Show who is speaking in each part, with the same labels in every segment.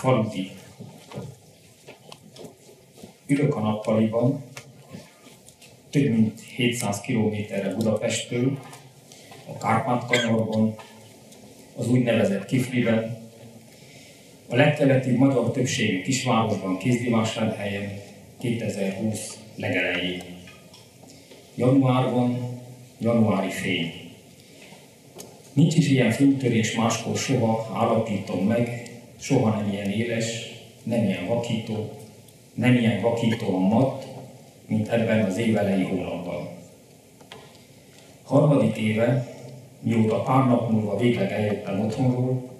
Speaker 1: faluti. Ülök a nappaliban, több mint 700 kilométerre Budapesttől, a Kárpát-kanyarban, az úgynevezett Kifliben, a legkeletibb magyar többségű kisvárosban, Kézdivásárhelyen 2020 legelején. Januárban, januári fény. Nincs is ilyen fénytörés máskor soha, állapítom meg, soha nem ilyen éles, nem ilyen vakító, nem ilyen a mat, mint ebben az évelei hónapban. Harmadik éve, mióta pár nap múlva végleg eljöttem otthonról,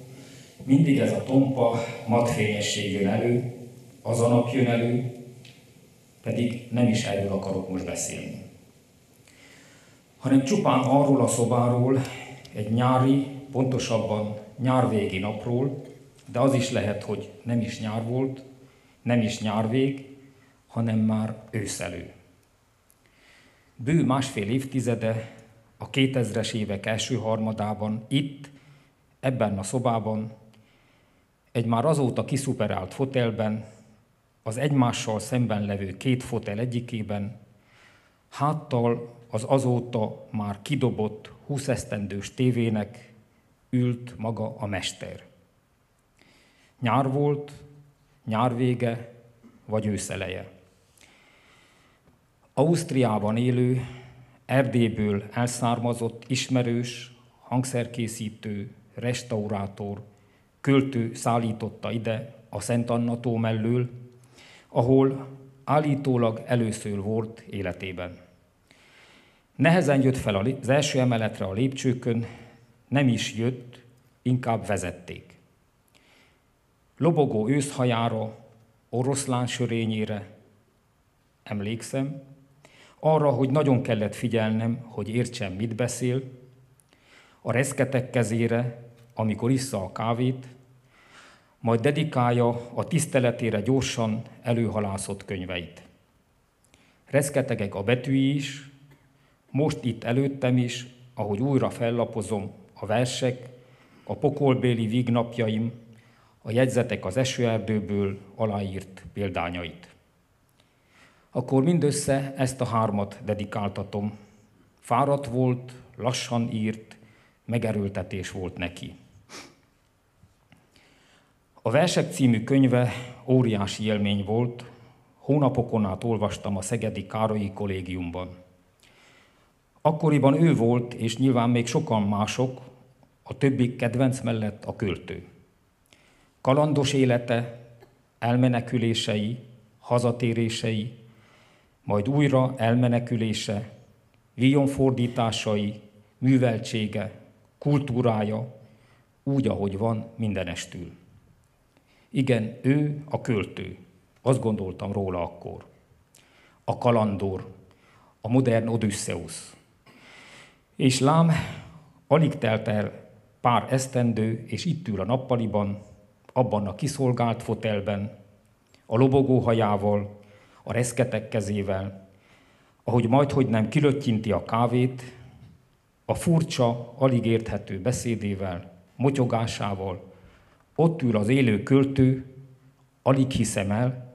Speaker 1: mindig ez a tompa, matfényesség jön elő, az a nap jön elő, pedig nem is erről akarok most beszélni. Hanem csupán arról a szobáról, egy nyári, pontosabban nyárvégi napról, de az is lehet, hogy nem is nyár volt, nem is nyárvég, hanem már őszelő. Bő másfél évtizede, a 2000-es évek első harmadában itt, ebben a szobában, egy már azóta kiszuperált fotelben, az egymással szemben levő két fotel egyikében, háttal az azóta már kidobott 20 esztendős tévének ült maga a mester. Nyár volt, nyár vége, vagy őszeleje. Ausztriában élő, Erdélyből elszármazott ismerős, hangszerkészítő, restaurátor, költő szállította ide a Szent Anna tó mellől, ahol állítólag először volt életében. Nehezen jött fel az első emeletre a lépcsőkön, nem is jött, inkább vezették. Lobogó őszhajára, oroszlán sörényére, emlékszem, arra, hogy nagyon kellett figyelnem, hogy értsem, mit beszél, a reszketek kezére, amikor issza a kávét, majd dedikálja a tiszteletére gyorsan előhalászott könyveit. Reszketegek a betűi is, most itt előttem is, ahogy újra fellapozom a versek, a pokolbéli vígnapjaim, a jegyzetek az esőerdőből aláírt példányait. Akkor mindössze ezt a hármat dedikáltatom. Fáradt volt, lassan írt, megerőltetés volt neki. A Versek című könyve óriási élmény volt, hónapokon át olvastam a Szegedi Károlyi kollégiumban. Akkoriban ő volt, és nyilván még sokan mások, a többi kedvenc mellett a költő. Kalandos élete, elmenekülései, hazatérései, majd újra elmenekülése, víjonfordításai, műveltsége, kultúrája, úgy, ahogy van mindenestül. Igen, ő a költő. Azt gondoltam róla akkor. A kalandor, a modern Odysseus. És lám, alig telt el pár esztendő, és itt ül a nappaliban, abban a kiszolgált fotelben, a lobogó hajával, a reszketek kezével, ahogy majd, hogy nem kilöttyinti a kávét, a furcsa, alig érthető beszédével, motyogásával, ott ül az élő költő, alig hiszem el,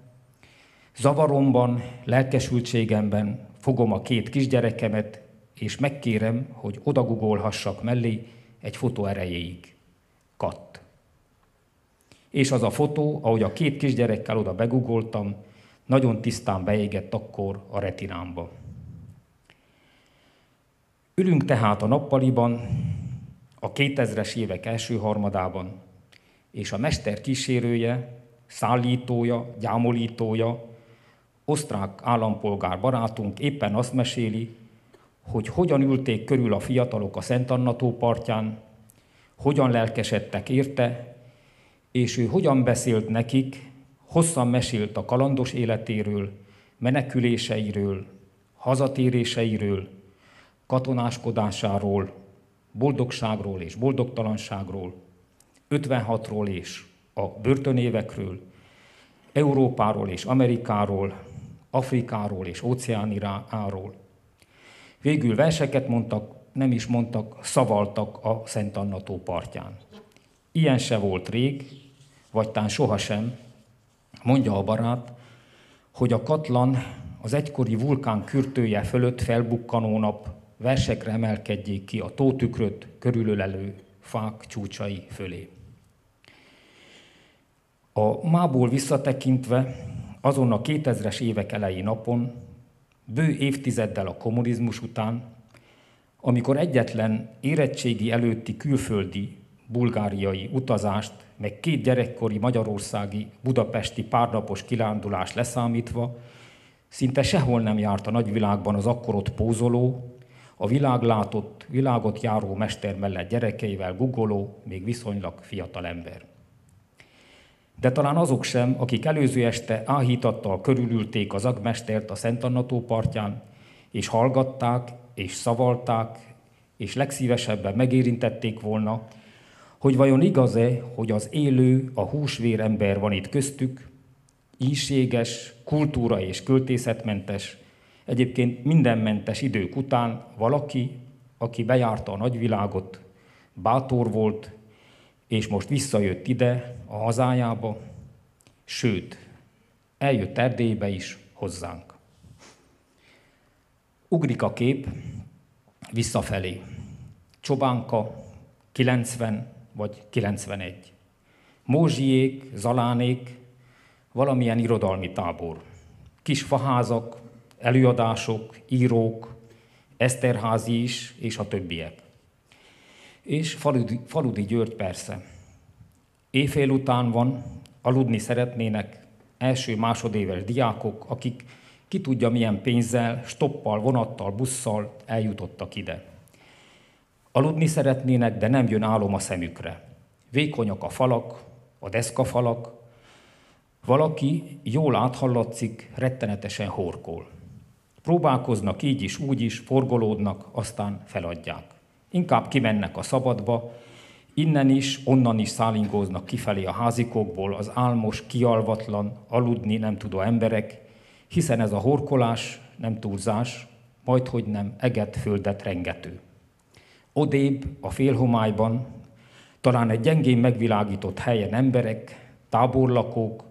Speaker 1: zavaromban, lelkesültségemben fogom a két kisgyerekemet, és megkérem, hogy odagugolhassak mellé egy fotó erejéig. Katt. És az a fotó, ahogy a két kisgyerekkel oda begugoltam, nagyon tisztán beégett akkor a retinámba. Ülünk tehát a nappaliban, a 2000-es évek első harmadában, és a mester kísérője, szállítója, gyámolítója, osztrák állampolgár barátunk éppen azt meséli, hogy hogyan ülték körül a fiatalok a Szent Anna tó partján, hogyan lelkesedtek érte, és ő hogyan beszélt nekik, hosszan mesélt a kalandos életéről, meneküléseiről, hazatéréseiről, katonáskodásáról, boldogságról és boldogtalanságról, 56-ról és a börtönévekről, Európáról és Amerikáról, Afrikáról és Óceániáról. Végül verseket mondtak, nem is mondtak, szavaltak a Szent Anna tó partján. Ilyen se volt rég, vagy tán sohasem, mondja a barát, hogy a katlan az egykori vulkán kürtője fölött felbukkanó nap versekre emelkedjék ki a tótükröt körülölelő fák csúcsai fölé. A mából visszatekintve azon a 2000-es évek elejé napon, bő évtizeddel a kommunizmus után, amikor egyetlen érettségi előtti külföldi bulgáriai utazást, meg két gyerekkori magyarországi budapesti párnapos kilándulás leszámítva, szinte sehol nem járt a nagyvilágban az akkorot pózoló, a világlátott, világot járó mester mellett gyerekeivel guggoló, még viszonylag fiatal ember. De talán azok sem, akik előző este áhítattal körülülték az agmestert a Szent Annató partján, és hallgatták, és szavalták, és legszívesebben megérintették volna, hogy vajon igaz-e, hogy az élő, a húsvér ember van itt köztük, íséges, kultúra és költészetmentes, egyébként mindenmentes idők után valaki, aki bejárta a nagyvilágot, bátor volt, és most visszajött ide, a hazájába, sőt, eljött Erdélybe is hozzánk. Ugrik a kép visszafelé. Csobánka 90 vagy 91. Mózsiék, Zalánék, valamilyen irodalmi tábor. Kis faházak, előadások, írók, Eszterházi is, és a többiek. És Faludi, Faludi György persze. Éjfél után van, aludni szeretnének első, másodéves diákok, akik ki tudja milyen pénzzel, stoppal, vonattal, busszal eljutottak ide. Aludni szeretnének, de nem jön álom a szemükre. Vékonyak a falak, a deszkafalak, valaki jól áthallatszik, rettenetesen horkol. Próbálkoznak így is, úgy is, forgolódnak, aztán feladják. Inkább kimennek a szabadba, innen is, onnan is szállingóznak kifelé a házikokból az álmos, kialvatlan, aludni nem tudó emberek, hiszen ez a horkolás nem túlzás, majd hogy nem eget földet rengető. Odébb, a félhomályban, talán egy gyengén megvilágított helyen emberek, táborlakók,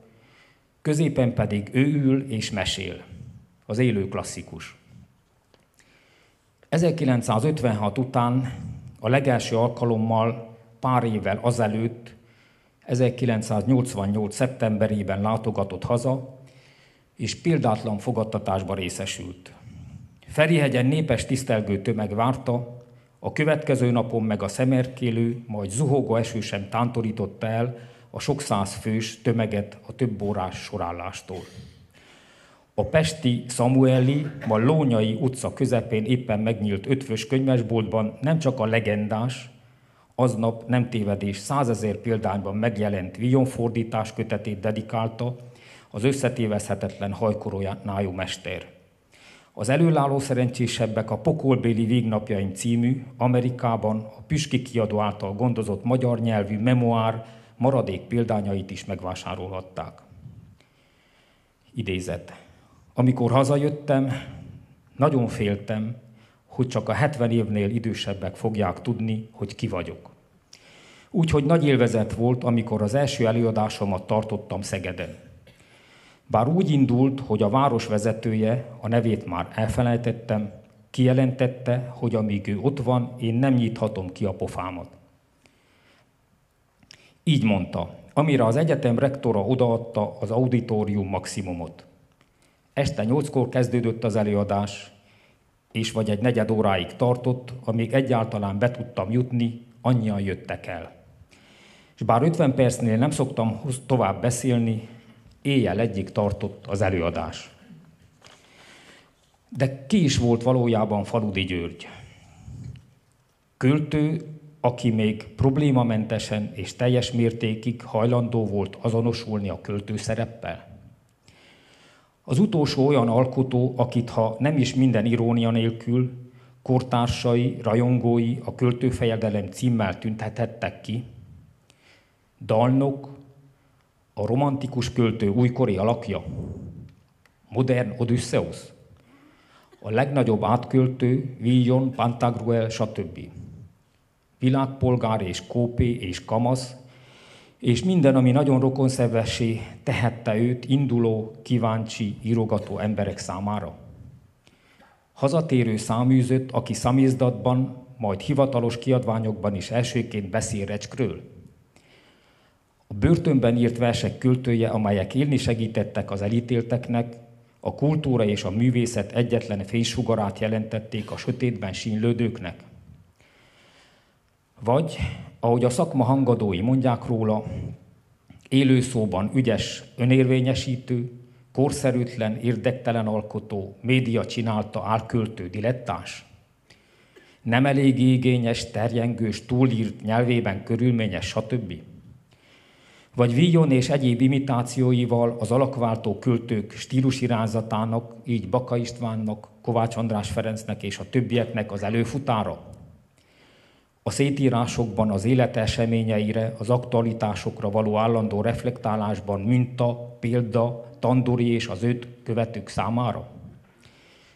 Speaker 1: középen pedig ő ül és mesél, az élő klasszikus. 1956 után a legelső alkalommal pár évvel azelőtt, 1988. szeptemberében látogatott haza, és példátlan fogadtatásba részesült. Ferihegyen népes tisztelgő tömeg várta, a következő napon meg a szemerkélő, majd zuhogó eső sem tántorította el a sok száz fős tömeget a több órás sorállástól. A pesti Samueli, ma Lónyai utca közepén éppen megnyílt ötvös könyvesboltban nem csak a legendás, aznap nem tévedés százezer példányban megjelent Villon kötetét dedikálta az összetévezhetetlen hajkorójánájú mester. Az előálló szerencsésebbek a Pokolbéli végnapjaim című, Amerikában a Püski kiadó által gondozott magyar nyelvű memoár maradék példányait is megvásárolhatták. Idézet. Amikor hazajöttem, nagyon féltem, hogy csak a 70 évnél idősebbek fogják tudni, hogy ki vagyok. Úgyhogy nagy élvezet volt, amikor az első előadásomat tartottam Szegeden. Bár úgy indult, hogy a város vezetője, a nevét már elfelejtettem, kijelentette, hogy amíg ő ott van, én nem nyithatom ki a pofámat. Így mondta, amire az egyetem rektora odaadta az auditorium maximumot. Este nyolckor kezdődött az előadás, és vagy egy negyed óráig tartott, amíg egyáltalán be tudtam jutni, annyian jöttek el. És bár 50 percnél nem szoktam tovább beszélni, éjjel egyik tartott az előadás. De ki is volt valójában Faludi György? Költő, aki még problémamentesen és teljes mértékig hajlandó volt azonosulni a költő szereppel? Az utolsó olyan alkotó, akit ha nem is minden irónia nélkül, kortársai, rajongói a költőfejedelem címmel tüntethettek ki, dalnok, a romantikus költő újkori alakja, modern Odysseus, a legnagyobb átköltő, Villon, Pantagruel, stb. Világpolgár és kópé és kamasz, és minden, ami nagyon rokonszervessé tehette őt induló, kíváncsi, írogató emberek számára. Hazatérő száműzött, aki szamizdatban, majd hivatalos kiadványokban is elsőként beszél recskről. A börtönben írt versek költője, amelyek élni segítettek az elítélteknek, a kultúra és a művészet egyetlen fénysugarát jelentették a sötétben sínlődőknek. Vagy, ahogy a szakma hangadói mondják róla, élőszóban ügyes, önérvényesítő, korszerűtlen, érdektelen alkotó, média csinálta álköltő dilettáns? Nem elég igényes, terjengős, túlírt nyelvében körülményes, stb. Vagy Villon és egyéb imitációival az alakváltó költők stílusirányzatának, így Baka Istvánnak, Kovács András Ferencnek és a többieknek az előfutára? A szétírásokban az élet eseményeire, az aktualitásokra való állandó reflektálásban minta, példa, Tandori és az őt követők számára?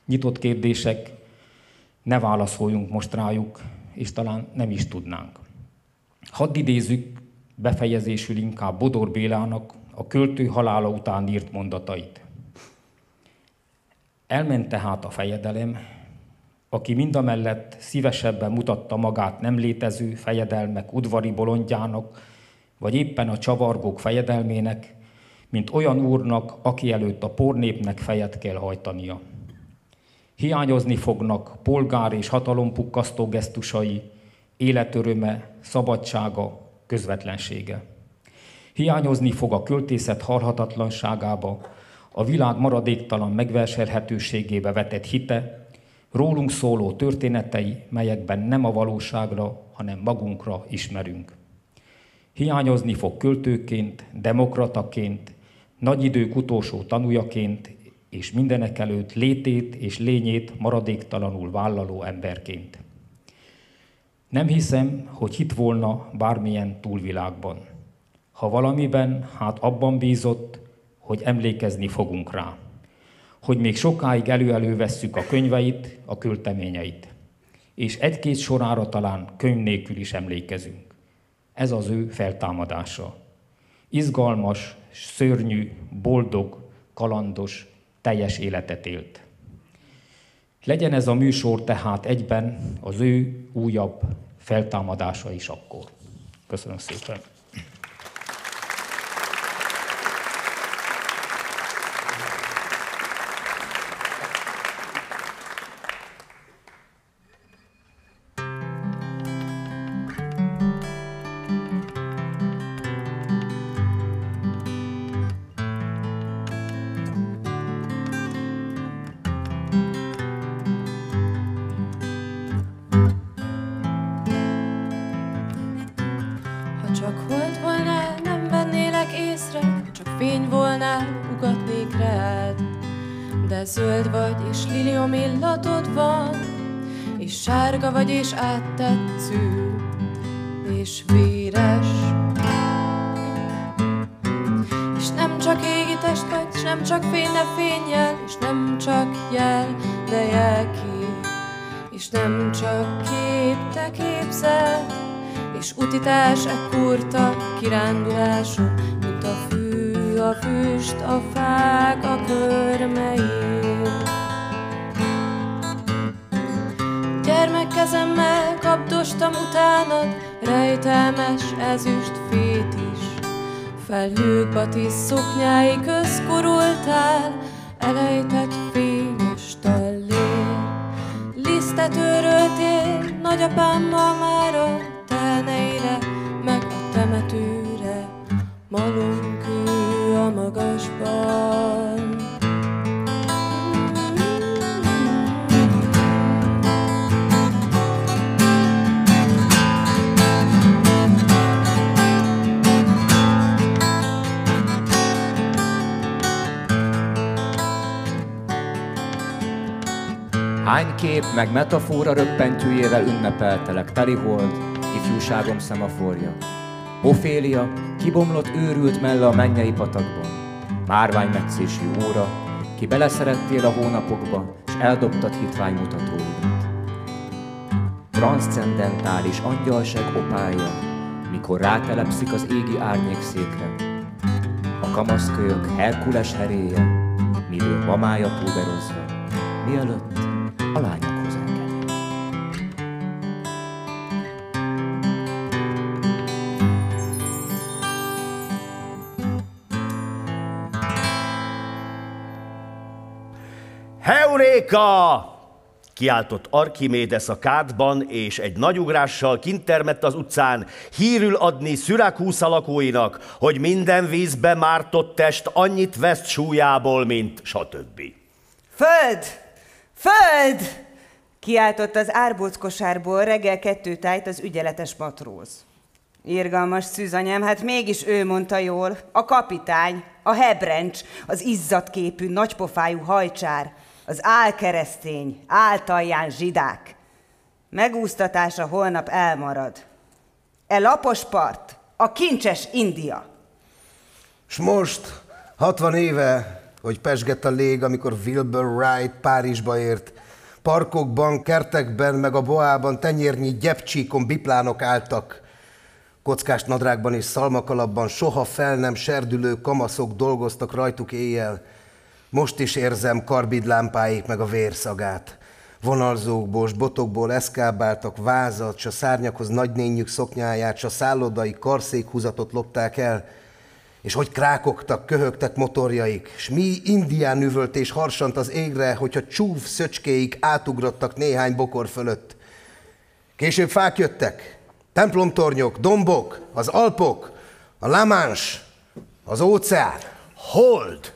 Speaker 1: Nyitott kérdések, ne válaszoljunk most rájuk, és talán nem is tudnánk. Hadd idézzük befejezésül inkább Bodor Bélának a költő halála után írt mondatait. Elment tehát a fejedelem, aki mindamellett szívesebben mutatta magát nem létező fejedelmek udvari bolondjának, vagy éppen a csavargók fejedelmének, mint olyan úrnak, aki előtt a pornépnek fejet kell hajtania. Hiányozni fognak polgár és hatalompukkasztó gesztusai, életöröme, szabadsága, közvetlensége. Hiányozni fog a költészet halhatatlanságába, a világ maradéktalan megverselhetőségébe vetett hite, rólunk szóló történetei, melyekben nem a valóságra, hanem magunkra ismerünk. Hiányozni fog költőként, demokrataként, nagy idők utolsó tanújaként, és mindenek előtt létét és lényét maradéktalanul vállaló emberként. Nem hiszem, hogy hit volna bármilyen túlvilágban. Ha valamiben, hát abban bízott, hogy emlékezni fogunk rá hogy még sokáig elő-elő vesszük a könyveit, a költeményeit. És egy-két sorára talán könyv nélkül is emlékezünk. Ez az ő feltámadása. Izgalmas, szörnyű, boldog, kalandos, teljes életet élt. Legyen ez a műsor tehát egyben az ő újabb feltámadása is akkor. Köszönöm szépen!
Speaker 2: Hány kép meg metafora röppentyűjével ünnepeltelek, telihold, ifjúságom szemaforja. Ofélia, kibomlott őrült melle a mennyei patakban. Márvány metszési óra, ki beleszerettél a hónapokba, és eldobtad hitvány mutatóidat. Transzcendentális angyalság opálja, mikor rátelepszik az égi árnyékszékre. A kamaszkölyök Herkules heréje, miről mamája púderozva, mielőtt a lányokhoz engedi.
Speaker 3: Heuréka! kiáltott Archimédes a kádban, és egy nagy ugrással kintermett az utcán, hírül adni Szürakúsza lakóinak, hogy minden vízbe mártott test annyit vesz súlyából, mint stb.
Speaker 4: Föld! Föld! Kiáltott az árbóckosárból reggel kettő tájt az ügyeletes matróz. Irgalmas szűzanyám, hát mégis ő mondta jól. A kapitány, a hebrencs, az izzatképű, nagypofájú hajcsár, az álkeresztény, általján zsidák. Megúsztatása holnap elmarad. E lapos part, a kincses India.
Speaker 5: S most, 60 éve, hogy pesgett a lég, amikor Wilbur Wright Párizsba ért, parkokban, kertekben, meg a boában tenyérnyi gyepcsíkon biplánok álltak. Kockás nadrágban és szalmakalapban soha fel nem serdülő kamaszok dolgoztak rajtuk éjjel. Most is érzem karbidlámpáik meg a vérszagát. Vonalzókból, botokból eszkábáltak vázat, s a szárnyakhoz nagynényük szoknyáját, s a szállodai karszékhúzatot lopták el, és hogy krákogtak, köhögtek motorjaik, s mi indián üvölt és harsant az égre, hogyha csúf szöcskéik átugrottak néhány bokor fölött. Később fák jöttek, templomtornyok, dombok, az Alpok, a Lamans, az óceán.
Speaker 3: Hold!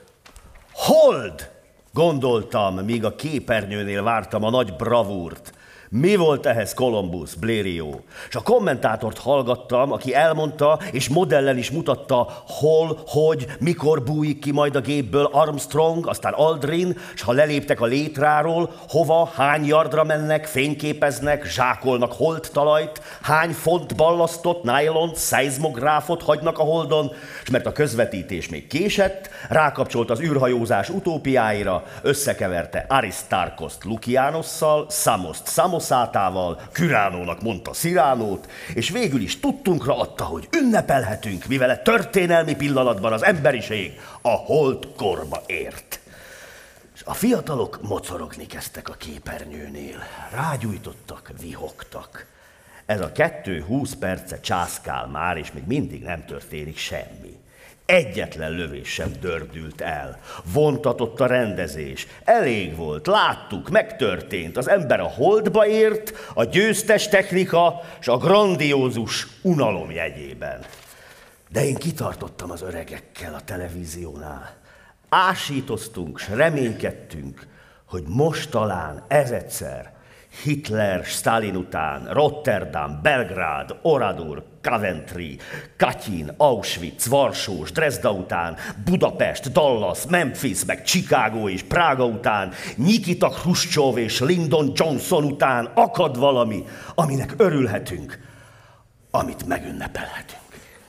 Speaker 3: Hold! Gondoltam, míg a képernyőnél vártam a nagy bravúrt. Mi volt ehhez Columbus, Blériot? És a kommentátort hallgattam, aki elmondta, és modellen is mutatta, hol, hogy, mikor bújik ki majd a gépből Armstrong, aztán Aldrin, és ha leléptek a létráról, hova, hány yardra mennek, fényképeznek, zsákolnak holt talajt, hány font ballasztott, nylon, szeizmográfot hagynak a holdon, és mert a közvetítés még késett, rákapcsolt az űrhajózás utópiáira, összekeverte Aristarkoszt Lukianosszal, Samoszt Samos Homoszátával, Küránónak mondta Sziránót, és végül is tudtunkra adta, hogy ünnepelhetünk, mivel a történelmi pillanatban az emberiség a hold korba ért. És a fiatalok mocorogni kezdtek a képernyőnél. Rágyújtottak, vihogtak. Ez a kettő húsz perce császkál már, és még mindig nem történik semmi. Egyetlen lövés sem dördült el. Vontatott a rendezés. Elég volt, láttuk, megtörtént. Az ember a holdba ért, a győztes technika és a grandiózus unalom jegyében. De én kitartottam az öregekkel a televíziónál. Ásítoztunk, s reménykedtünk, hogy most talán ez egyszer Hitler, Stalin után, Rotterdam, Belgrád, Oradur, Coventry, Katyn, Auschwitz, Varsós, Dresda után, Budapest, Dallas, Memphis, meg Chicago és Prága után, Nikita Khrushchev és Lyndon Johnson után akad valami, aminek örülhetünk, amit megünnepelhetünk.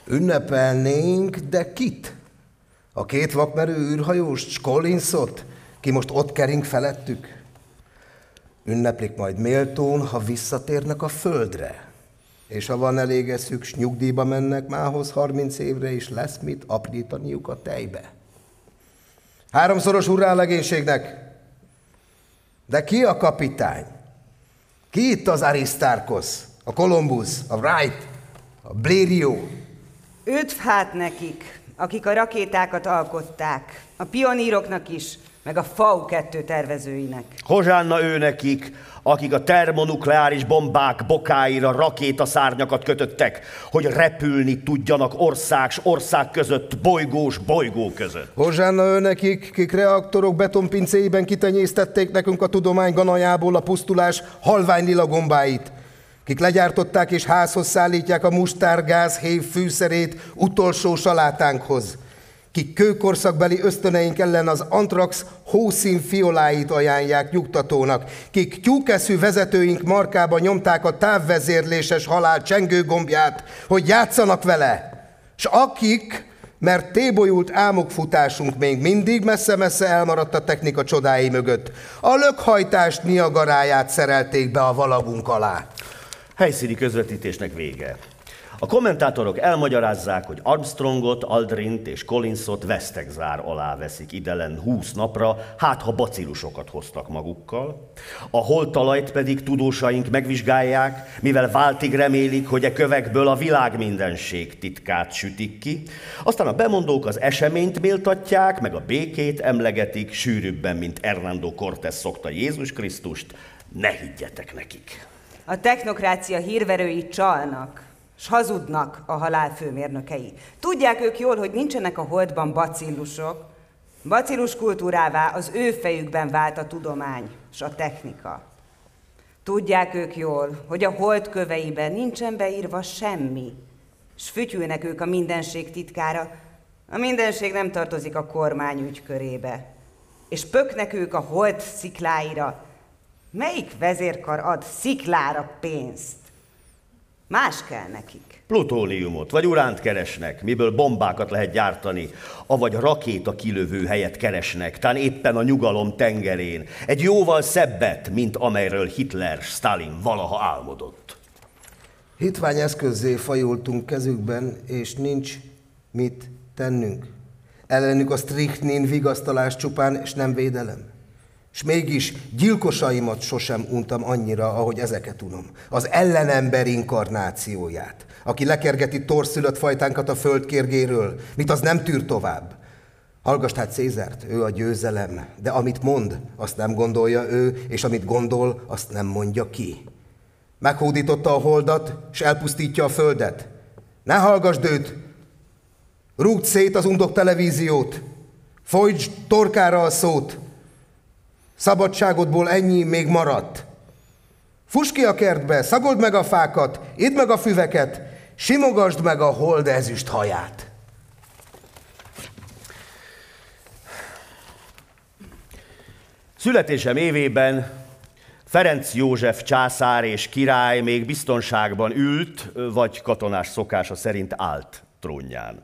Speaker 5: Ünnepelnénk, de kit? A két vakmerő űrhajóst, Collinsot, ki most ott kering felettük? Ünneplik majd méltón, ha visszatérnek a földre. És ha van elég eszük, s nyugdíjba mennek mához 30 évre, is lesz mit aprítaniuk a tejbe. Háromszoros urrá legénységnek! De ki a kapitány? Ki itt az Aristarkos, a Columbus, a Wright, a Blériot?
Speaker 4: Üdv hát nekik, akik a rakétákat alkották, a pioníroknak is, meg a FAU-2 tervezőinek.
Speaker 3: Hozsánna ő nekik, akik a termonukleáris bombák bokáira rakétaszárnyakat kötöttek, hogy repülni tudjanak ország ország között, bolygós bolygó között.
Speaker 5: Hozsánna ő nekik, kik reaktorok betonpincéiben kitenyésztették nekünk a tudomány ganajából a pusztulás halvány lila gombáit, kik legyártották és házhoz szállítják a mustárgáz hév fűszerét utolsó salátánkhoz, kik kőkorszakbeli ösztöneink ellen az antrax hószín fioláit ajánlják nyugtatónak, kik tyúkeszű vezetőink markába nyomták a távvezérléses halál csengőgombját, hogy játszanak vele, s akik, mert tébolyult álmokfutásunk még mindig messze-messze elmaradt a technika csodái mögött, a lökhajtást Niagaráját szerelték be a valagunk alá.
Speaker 3: Helyszíni közvetítésnek vége. A kommentátorok elmagyarázzák, hogy Armstrongot, Aldrint és Collinsot vesztegzár alá veszik idelen 20 napra, hát ha bacillusokat hoztak magukkal. A holtalajt pedig tudósaink megvizsgálják, mivel váltig remélik, hogy e kövekből a világ mindenség titkát sütik ki. Aztán a bemondók az eseményt méltatják, meg a békét emlegetik sűrűbben, mint Hernando Cortés szokta Jézus Krisztust. Ne higgyetek nekik!
Speaker 4: A technokrácia hírverői csalnak, s hazudnak a halál főmérnökei. Tudják ők jól, hogy nincsenek a holdban bacillusok. Bacillus kultúrává az ő fejükben vált a tudomány s a technika. Tudják ők jól, hogy a hold köveiben nincsen beírva semmi, s fütyülnek ők a mindenség titkára. A mindenség nem tartozik a kormány ügykörébe. És pöknek ők a hold szikláira. Melyik vezérkar ad sziklára pénzt? Más kell nekik.
Speaker 3: Plutóniumot vagy uránt keresnek, miből bombákat lehet gyártani, avagy rakéta kilövő helyet keresnek, tán éppen a nyugalom tengerén. Egy jóval szebbet, mint amelyről Hitler, Stalin valaha álmodott.
Speaker 5: Hitvány eszközzé fajultunk kezükben, és nincs mit tennünk. Ellenük a strichtnin vigasztalás csupán, és nem védelem. És mégis gyilkosaimat sosem untam annyira, ahogy ezeket unom. Az ellenember inkarnációját, aki lekergeti torszülött fajtánkat a földkérgéről, mit az nem tűr tovább. Hallgass hát Cézárt, ő a győzelem, de amit mond, azt nem gondolja ő, és amit gondol, azt nem mondja ki. Meghódította a holdat, és elpusztítja a földet. Ne hallgassd őt! Rúgd szét az undok televíziót! Folytsd torkára a szót! Szabadságodból ennyi még maradt. Fuss ki a kertbe, szagold meg a fákat, idd meg a füveket, simogasd meg a hold ezüst haját.
Speaker 3: Születésem évében Ferenc József császár és király még biztonságban ült, vagy katonás szokása szerint állt trónján.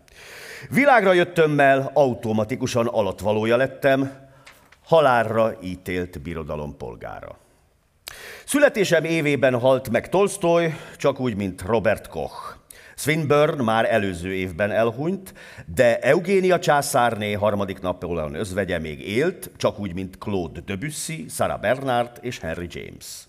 Speaker 3: Világra jöttömmel automatikusan alatvalója lettem, halálra ítélt birodalom polgára. Születésem évében halt meg Tolstoy, csak úgy, mint Robert Koch. Swinburne már előző évben elhunyt, de Eugénia császárné harmadik Napóleon özvegye még élt, csak úgy, mint Claude Debussy, Sarah Bernard és Henry James.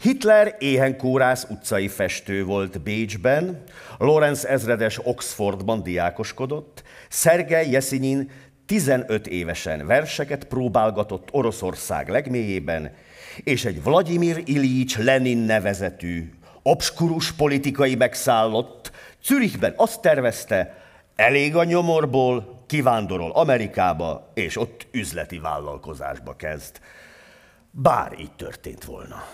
Speaker 3: Hitler éhenkórász utcai festő volt Bécsben, Lorenz ezredes Oxfordban diákoskodott, Szergej Jeszinyin 15 évesen verseket próbálgatott Oroszország legmélyében, és egy Vladimir Ilyich Lenin nevezetű, obskurus politikai megszállott Zürichben azt tervezte, elég a nyomorból, kivándorol Amerikába, és ott üzleti vállalkozásba kezd. Bár így történt volna.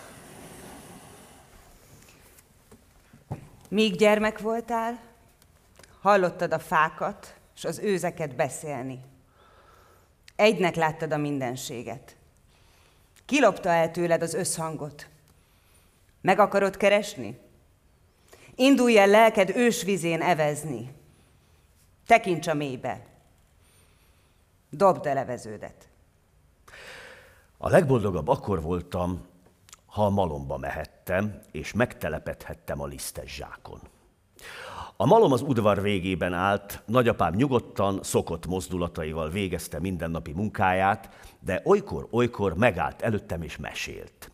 Speaker 4: Míg gyermek voltál, hallottad a fákat és az őzeket beszélni. Egynek láttad a mindenséget. Kilopta el tőled az összhangot. Meg akarod keresni? Indulj el lelked ősvizén evezni. Tekints a mélybe. Dobd a leveződet.
Speaker 3: A legboldogabb akkor voltam, ha a malomba mehettem, és megtelepedhettem a lisztes zsákon. A malom az udvar végében állt, nagyapám nyugodtan, szokott mozdulataival végezte mindennapi munkáját, de olykor-olykor megállt előttem és mesélt.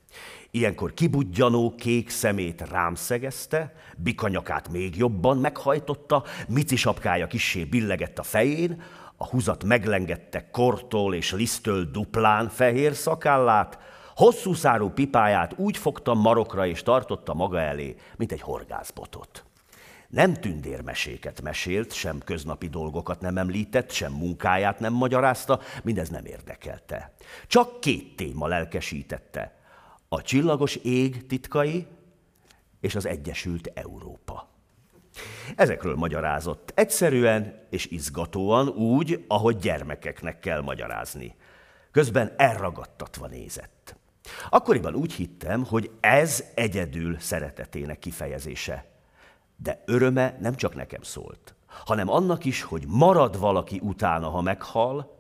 Speaker 3: Ilyenkor kibudjanó kék szemét rám szegezte, bikanyakát még jobban meghajtotta, mici sapkája kissé billegett a fején, a húzat meglengette kortól és lisztől duplán fehér szakállát, hosszú szárú pipáját úgy fogta marokra és tartotta maga elé, mint egy horgászbotot. Nem tündérmeséket mesélt, sem köznapi dolgokat nem említett, sem munkáját nem magyarázta, mindez nem érdekelte. Csak két téma lelkesítette. A csillagos ég titkai és az Egyesült Európa. Ezekről magyarázott egyszerűen és izgatóan, úgy, ahogy gyermekeknek kell magyarázni. Közben elragadtatva nézett. Akkoriban úgy hittem, hogy ez egyedül szeretetének kifejezése. De öröme nem csak nekem szólt, hanem annak is, hogy marad valaki utána, ha meghal,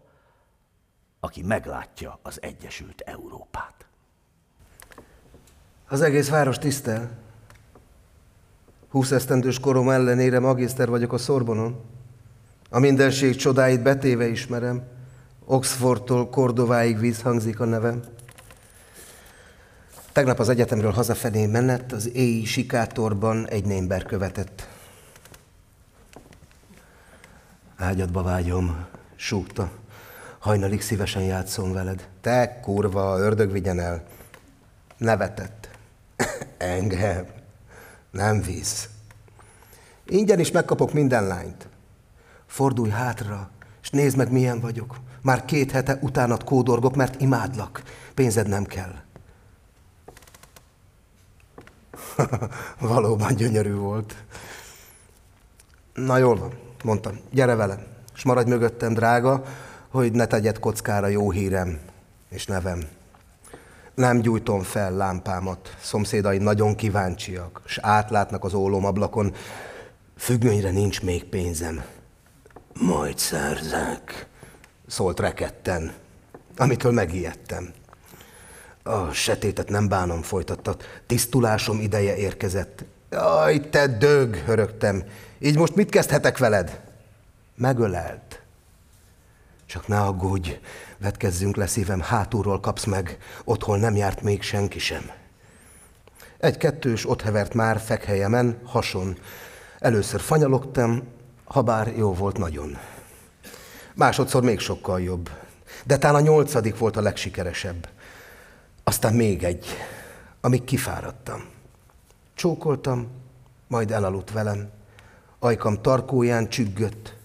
Speaker 3: aki meglátja az Egyesült Európát.
Speaker 5: Az egész város tisztel. Húsz esztendős korom ellenére magiszter vagyok a Szorbonon. A mindenség csodáit betéve ismerem. Oxfordtól Kordováig vízhangzik a nevem. Tegnap az egyetemről hazafelé menet, az éji sikátorban egy némber követett. Ágyadba vágyom, súgta. Hajnalig szívesen játszom veled. Te, kurva, ördög vigyen el. Nevetett. Engem. Nem visz. Ingyen is megkapok minden lányt. Fordulj hátra, és nézd meg, milyen vagyok. Már két hete utánat kódorgok, mert imádlak. Pénzed nem kell. Valóban gyönyörű volt. Na jól van, mondtam, gyere velem, és maradj mögöttem, drága, hogy ne tegyed kockára jó hírem és nevem. Nem gyújtom fel lámpámat, szomszédai nagyon kíváncsiak, és átlátnak az ólómablakon. Függönyre nincs még pénzem. Majd szerzek, szólt reketten, amitől megijedtem. A setétet nem bánom, folytatta. Tisztulásom ideje érkezett. Aj, te dög, hörögtem. Így most mit kezdhetek veled? Megölelt. Csak ne aggódj, vetkezzünk le szívem, hátulról kapsz meg, otthon nem járt még senki sem. Egy-kettős ott hevert már fekhelyemen, hason. Először fanyalogtam, ha bár jó volt nagyon. Másodszor még sokkal jobb. De talán a nyolcadik volt a legsikeresebb. Aztán még egy, amíg kifáradtam. Csókoltam, majd elaludt velem. Ajkam tarkóján csüggött,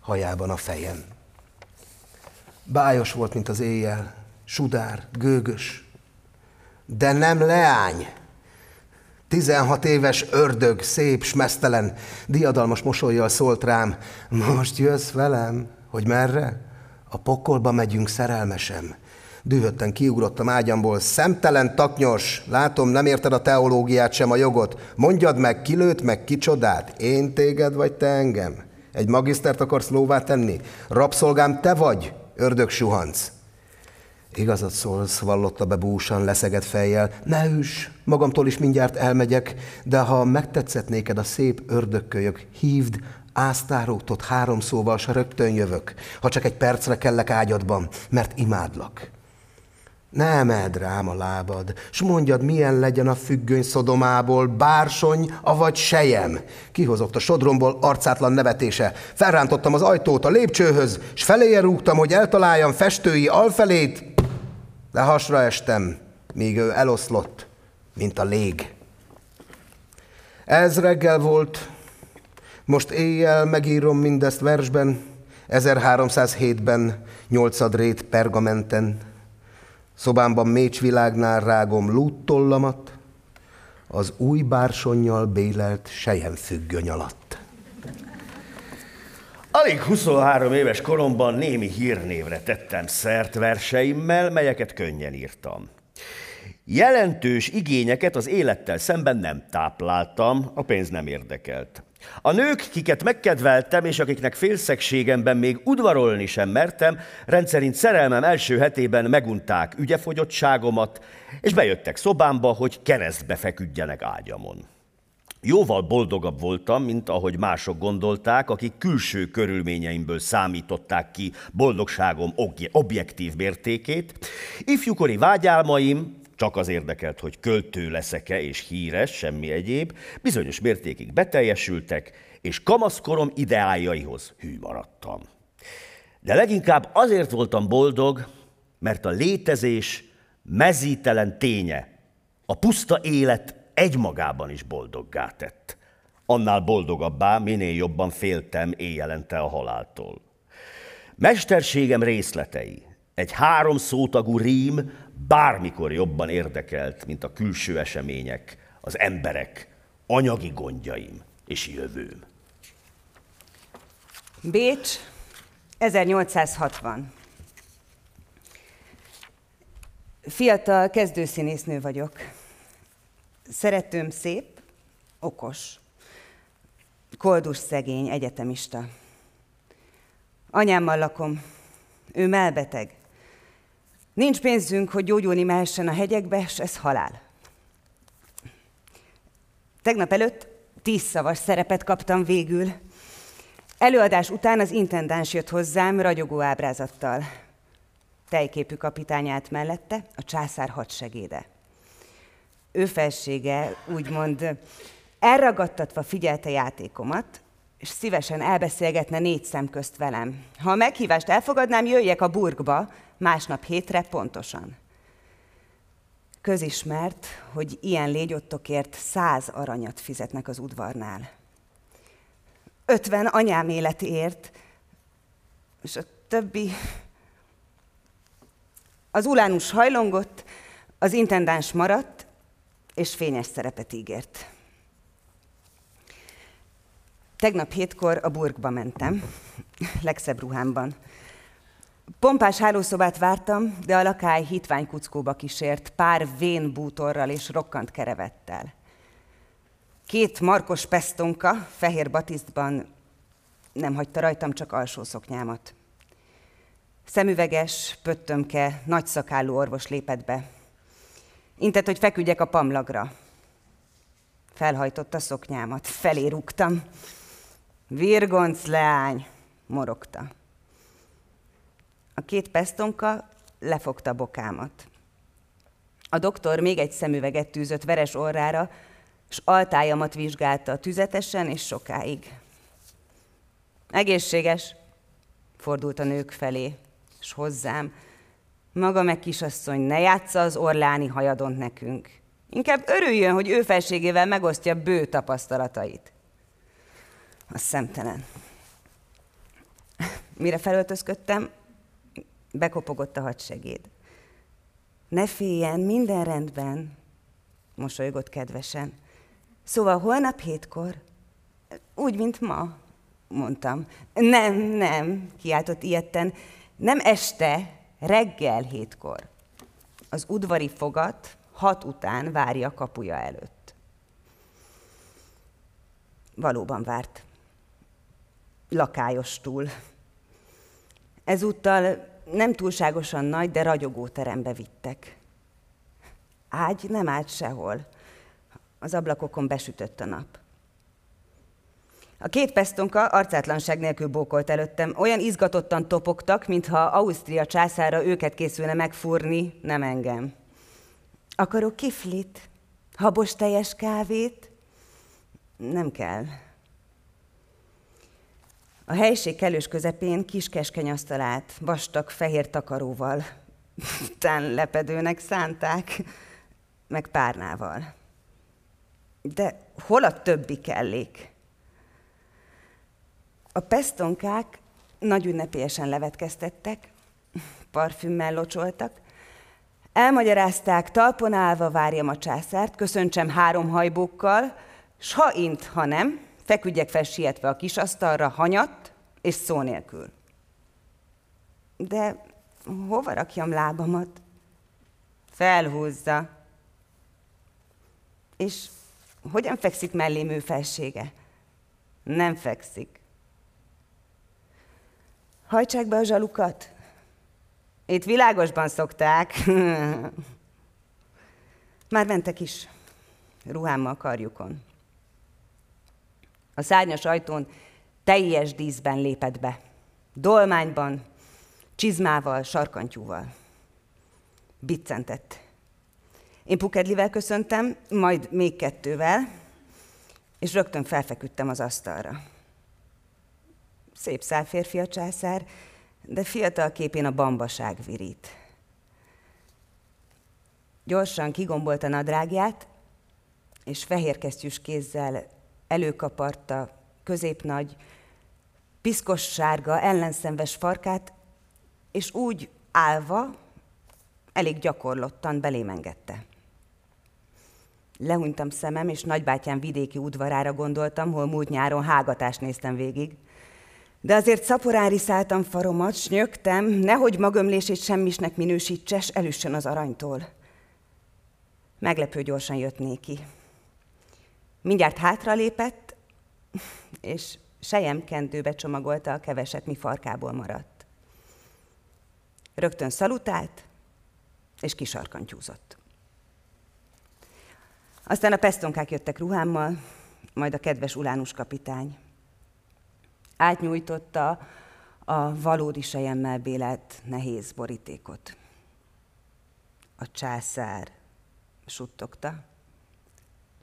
Speaker 5: hajában a fejem. Bájos volt, mint az éjjel, sudár, gőgös, de nem leány. 16 éves ördög, szép, smesztelen, diadalmas mosolyjal szólt rám, most jössz velem, hogy merre? A pokolba megyünk szerelmesem. Dühötten kiugrottam ágyamból. Szemtelen taknyos, látom, nem érted a teológiát sem a jogot. Mondjad meg, kilőtt meg kicsodát? Én téged vagy te engem? Egy magisztert akarsz lóvá tenni? Rabszolgám te vagy, ördög suhanc. Igazat szólsz, vallotta be búsan, leszegett fejjel. Ne üs, magamtól is mindjárt elmegyek, de ha megtetszett néked a szép ördögkölyök, hívd, áztárótot három szóval, s rögtön jövök, ha csak egy percre kellek ágyadban, mert imádlak. Ne emeld rám a lábad, s mondjad, milyen legyen a függöny szodomából, bársony, avagy sejem. Kihozott a sodromból arcátlan nevetése. Felrántottam az ajtót a lépcsőhöz, s feléje rúgtam, hogy eltaláljam festői alfelét, de hasra estem, míg ő eloszlott, mint a lég. Ez reggel volt, most éjjel megírom mindezt versben, 1307-ben, nyolcad pergamenten, Szobámban mécsvilágnál rágom lúttollamat, az új bársonnyal bélelt függöny alatt.
Speaker 3: Alig 23 éves koromban némi hírnévre tettem szert verseimmel, melyeket könnyen írtam. Jelentős igényeket az élettel szemben nem tápláltam, a pénz nem érdekelt. A nők, kiket megkedveltem, és akiknek félszegségemben még udvarolni sem mertem, rendszerint szerelmem első hetében megunták ügyefogyottságomat, és bejöttek szobámba, hogy keresztbe feküdjenek ágyamon. Jóval boldogabb voltam, mint ahogy mások gondolták, akik külső körülményeimből számították ki boldogságom objektív mértékét. Ifjúkori vágyálmaim, csak az érdekelt, hogy költő leszek-e és híres, semmi egyéb, bizonyos mértékig beteljesültek, és kamaszkorom ideájaihoz hű maradtam. De leginkább azért voltam boldog, mert a létezés mezítelen ténye, a puszta élet egymagában is boldoggá tett. Annál boldogabbá, minél jobban féltem éjjelente a haláltól. Mesterségem részletei, egy három szótagú rím bármikor jobban érdekelt, mint a külső események, az emberek, anyagi gondjaim és jövőm.
Speaker 4: Bécs, 1860. Fiatal kezdőszínésznő vagyok. Szeretőm szép, okos. Koldus szegény, egyetemista. Anyámmal lakom. Ő melbeteg. Nincs pénzünk, hogy gyógyulni mehessen a hegyekbe, és ez halál. Tegnap előtt Tíz szavas szerepet kaptam végül. Előadás után az intendáns jött hozzám ragyogó ábrázattal. Tejképű kapitányát mellette, a császár hadsegéde. Ő felsége úgymond elragadtatva figyelte játékomat, és szívesen elbeszélgetne négy szem közt velem. Ha a meghívást elfogadnám, jöjjek a burgba, másnap hétre pontosan. Közismert, hogy ilyen légyottokért száz aranyat fizetnek az udvarnál. Ötven anyám életért, és a többi... Az ulánus hajlongott, az intendáns maradt, és fényes szerepet ígért. Tegnap hétkor a burgba mentem, legszebb ruhámban. Pompás hálószobát vártam, de a lakály hitványkuckóba kísért, pár vén bútorral és rokkant kerevettel. Két markos pestonka, fehér batisztban nem hagyta rajtam csak alsó szoknyámat. Szemüveges, pöttömke, nagyszakállú orvos lépett be. Intett, hogy feküdjek a pamlagra. Felhajtotta szoknyámat, felé rúgtam. Virgonc leány, morogta. A két pestonka lefogta bokámat. A doktor még egy szemüveget tűzött veres orrára, és altájamat vizsgálta tüzetesen és sokáig. Egészséges, fordult a nők felé, és hozzám. Maga meg kisasszony, ne játsza az orláni hajadont nekünk. Inkább örüljön, hogy ő felségével megosztja bő tapasztalatait. A szemtelen. Mire felöltözködtem, bekopogott a hadsegéd. Ne féljen, minden rendben, mosolygott kedvesen. Szóval holnap hétkor, úgy, mint ma, mondtam. Nem, nem, kiáltott ilyetten, nem este, reggel hétkor. Az udvari fogat hat után várja kapuja előtt. Valóban várt. Lakályos túl. Ezúttal nem túlságosan nagy, de ragyogó terembe vittek. Ágy nem állt sehol. Az ablakokon besütött a nap. A két pestonka arcátlanság nélkül bókolt előttem. Olyan izgatottan topogtak, mintha Ausztria császára őket készülne megfúrni, nem engem. Akarok kiflit? Habos teljes kávét? Nem kell. A helység kellős közepén kis keskeny asztalát, vastag fehér takaróval, lepedőnek szánták, meg párnával. De hol a többi kellék? A pestonkák nagy ünnepélyesen levetkeztettek, parfümmel locsoltak, elmagyarázták, talpon állva várjam a császárt, köszöntsem három hajbókkal, s ha int, ha nem, feküdjek fel sietve a kis asztalra, hanyat és szó nélkül. De hova rakjam lábamat? Felhúzza. És hogyan fekszik mellém ő felsége? Nem fekszik. Hajtsák be a zsalukat. Itt világosban szokták. Már mentek is, ruhámmal karjukon. A szárnyas ajtón teljes díszben lépett be. Dolmányban, csizmával, sarkantyúval. Biccentett. Én Pukedlivel köszöntem, majd még kettővel, és rögtön felfeküdtem az asztalra. Szép szál férfi a császár, de fiatal képén a bambaság virít. Gyorsan kigombolta nadrágját, és fehérkesztyűs kézzel előkaparta középnagy, piszkos sárga, ellenszenves farkát, és úgy állva, elég gyakorlottan belém engedte. Lehúnytam szemem, és nagybátyám vidéki udvarára gondoltam, hol múlt nyáron hágatást néztem végig. De azért szaporán riszáltam faromat, nyögtem, nehogy magömlését semmisnek minősítse, s elüssön az aranytól. Meglepő gyorsan jött néki. Mindjárt hátralépett, és kendőbe csomagolta a keveset, mi farkából maradt. Rögtön szalutált, és kisarkantyúzott. Aztán a pesztonkák jöttek ruhámmal, majd a kedves Ulánus kapitány. Átnyújtotta a valódi sejemmel bélelt nehéz borítékot. A császár suttogta,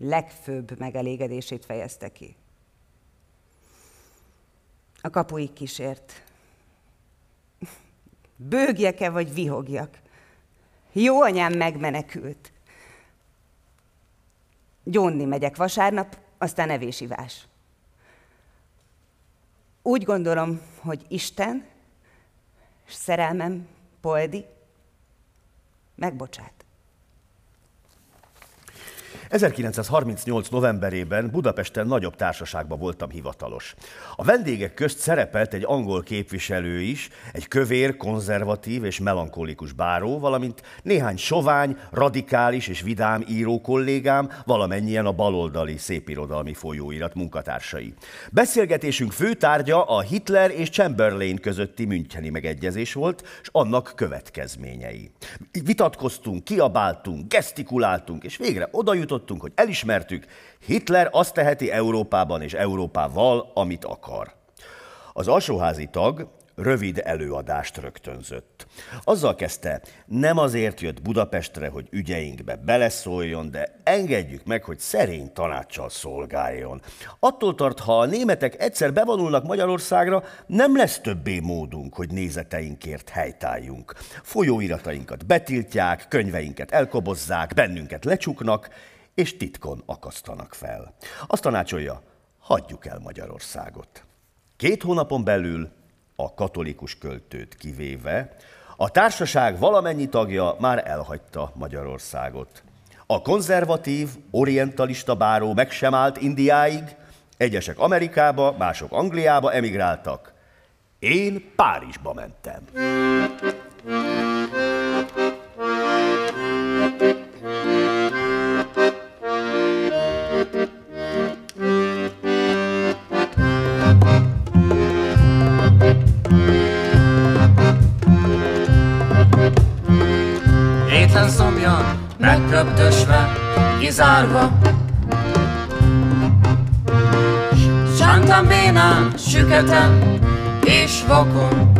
Speaker 4: legfőbb megelégedését fejezte ki. A kapuig kísért. Bőgjek-e, vagy vihogjak? Jó anyám megmenekült. Gyónni megyek vasárnap, aztán evésivás. Úgy gondolom, hogy Isten, szerelmem, Poldi, megbocsát.
Speaker 3: 1938. novemberében Budapesten nagyobb társaságban voltam hivatalos. A vendégek közt szerepelt egy angol képviselő is, egy kövér, konzervatív és melankolikus báró, valamint néhány sovány, radikális és vidám író kollégám, valamennyien a baloldali szépirodalmi folyóirat munkatársai. Beszélgetésünk fő tárgya a Hitler és Chamberlain közötti Müncheni megegyezés volt, és annak következményei. Vitatkoztunk, kiabáltunk, gesztikuláltunk, és végre oda jutott jutottunk, hogy elismertük, Hitler azt teheti Európában és Európával, amit akar. Az alsóházi tag rövid előadást rögtönzött. Azzal kezdte, nem azért jött Budapestre, hogy ügyeinkbe beleszóljon, de engedjük meg, hogy szerény tanácssal szolgáljon. Attól tart, ha a németek egyszer bevonulnak Magyarországra, nem lesz többé módunk, hogy nézeteinkért helytálljunk. Folyóiratainkat betiltják, könyveinket elkobozzák, bennünket lecsuknak, és titkon akasztanak fel. Azt tanácsolja, hagyjuk el Magyarországot. Két hónapon belül a katolikus költőt kivéve, a társaság valamennyi tagja már elhagyta Magyarországot. A konzervatív, orientalista báró meg sem állt Indiáig, egyesek Amerikába, mások Angliába emigráltak. Én Párizsba mentem.
Speaker 6: Köptösve, kizárva. Sántam bénán, süketen és vakon.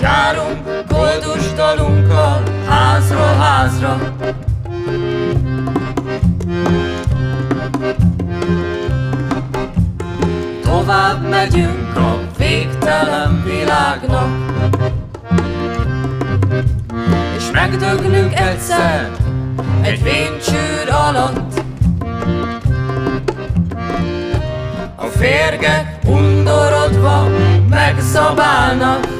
Speaker 6: Járunk koldus dalunkkal házról házra. Tovább megyünk a végtelen világnak. Megdögnünk egyszer egy véncsőr alatt. A férgek undorodva megzabálnak,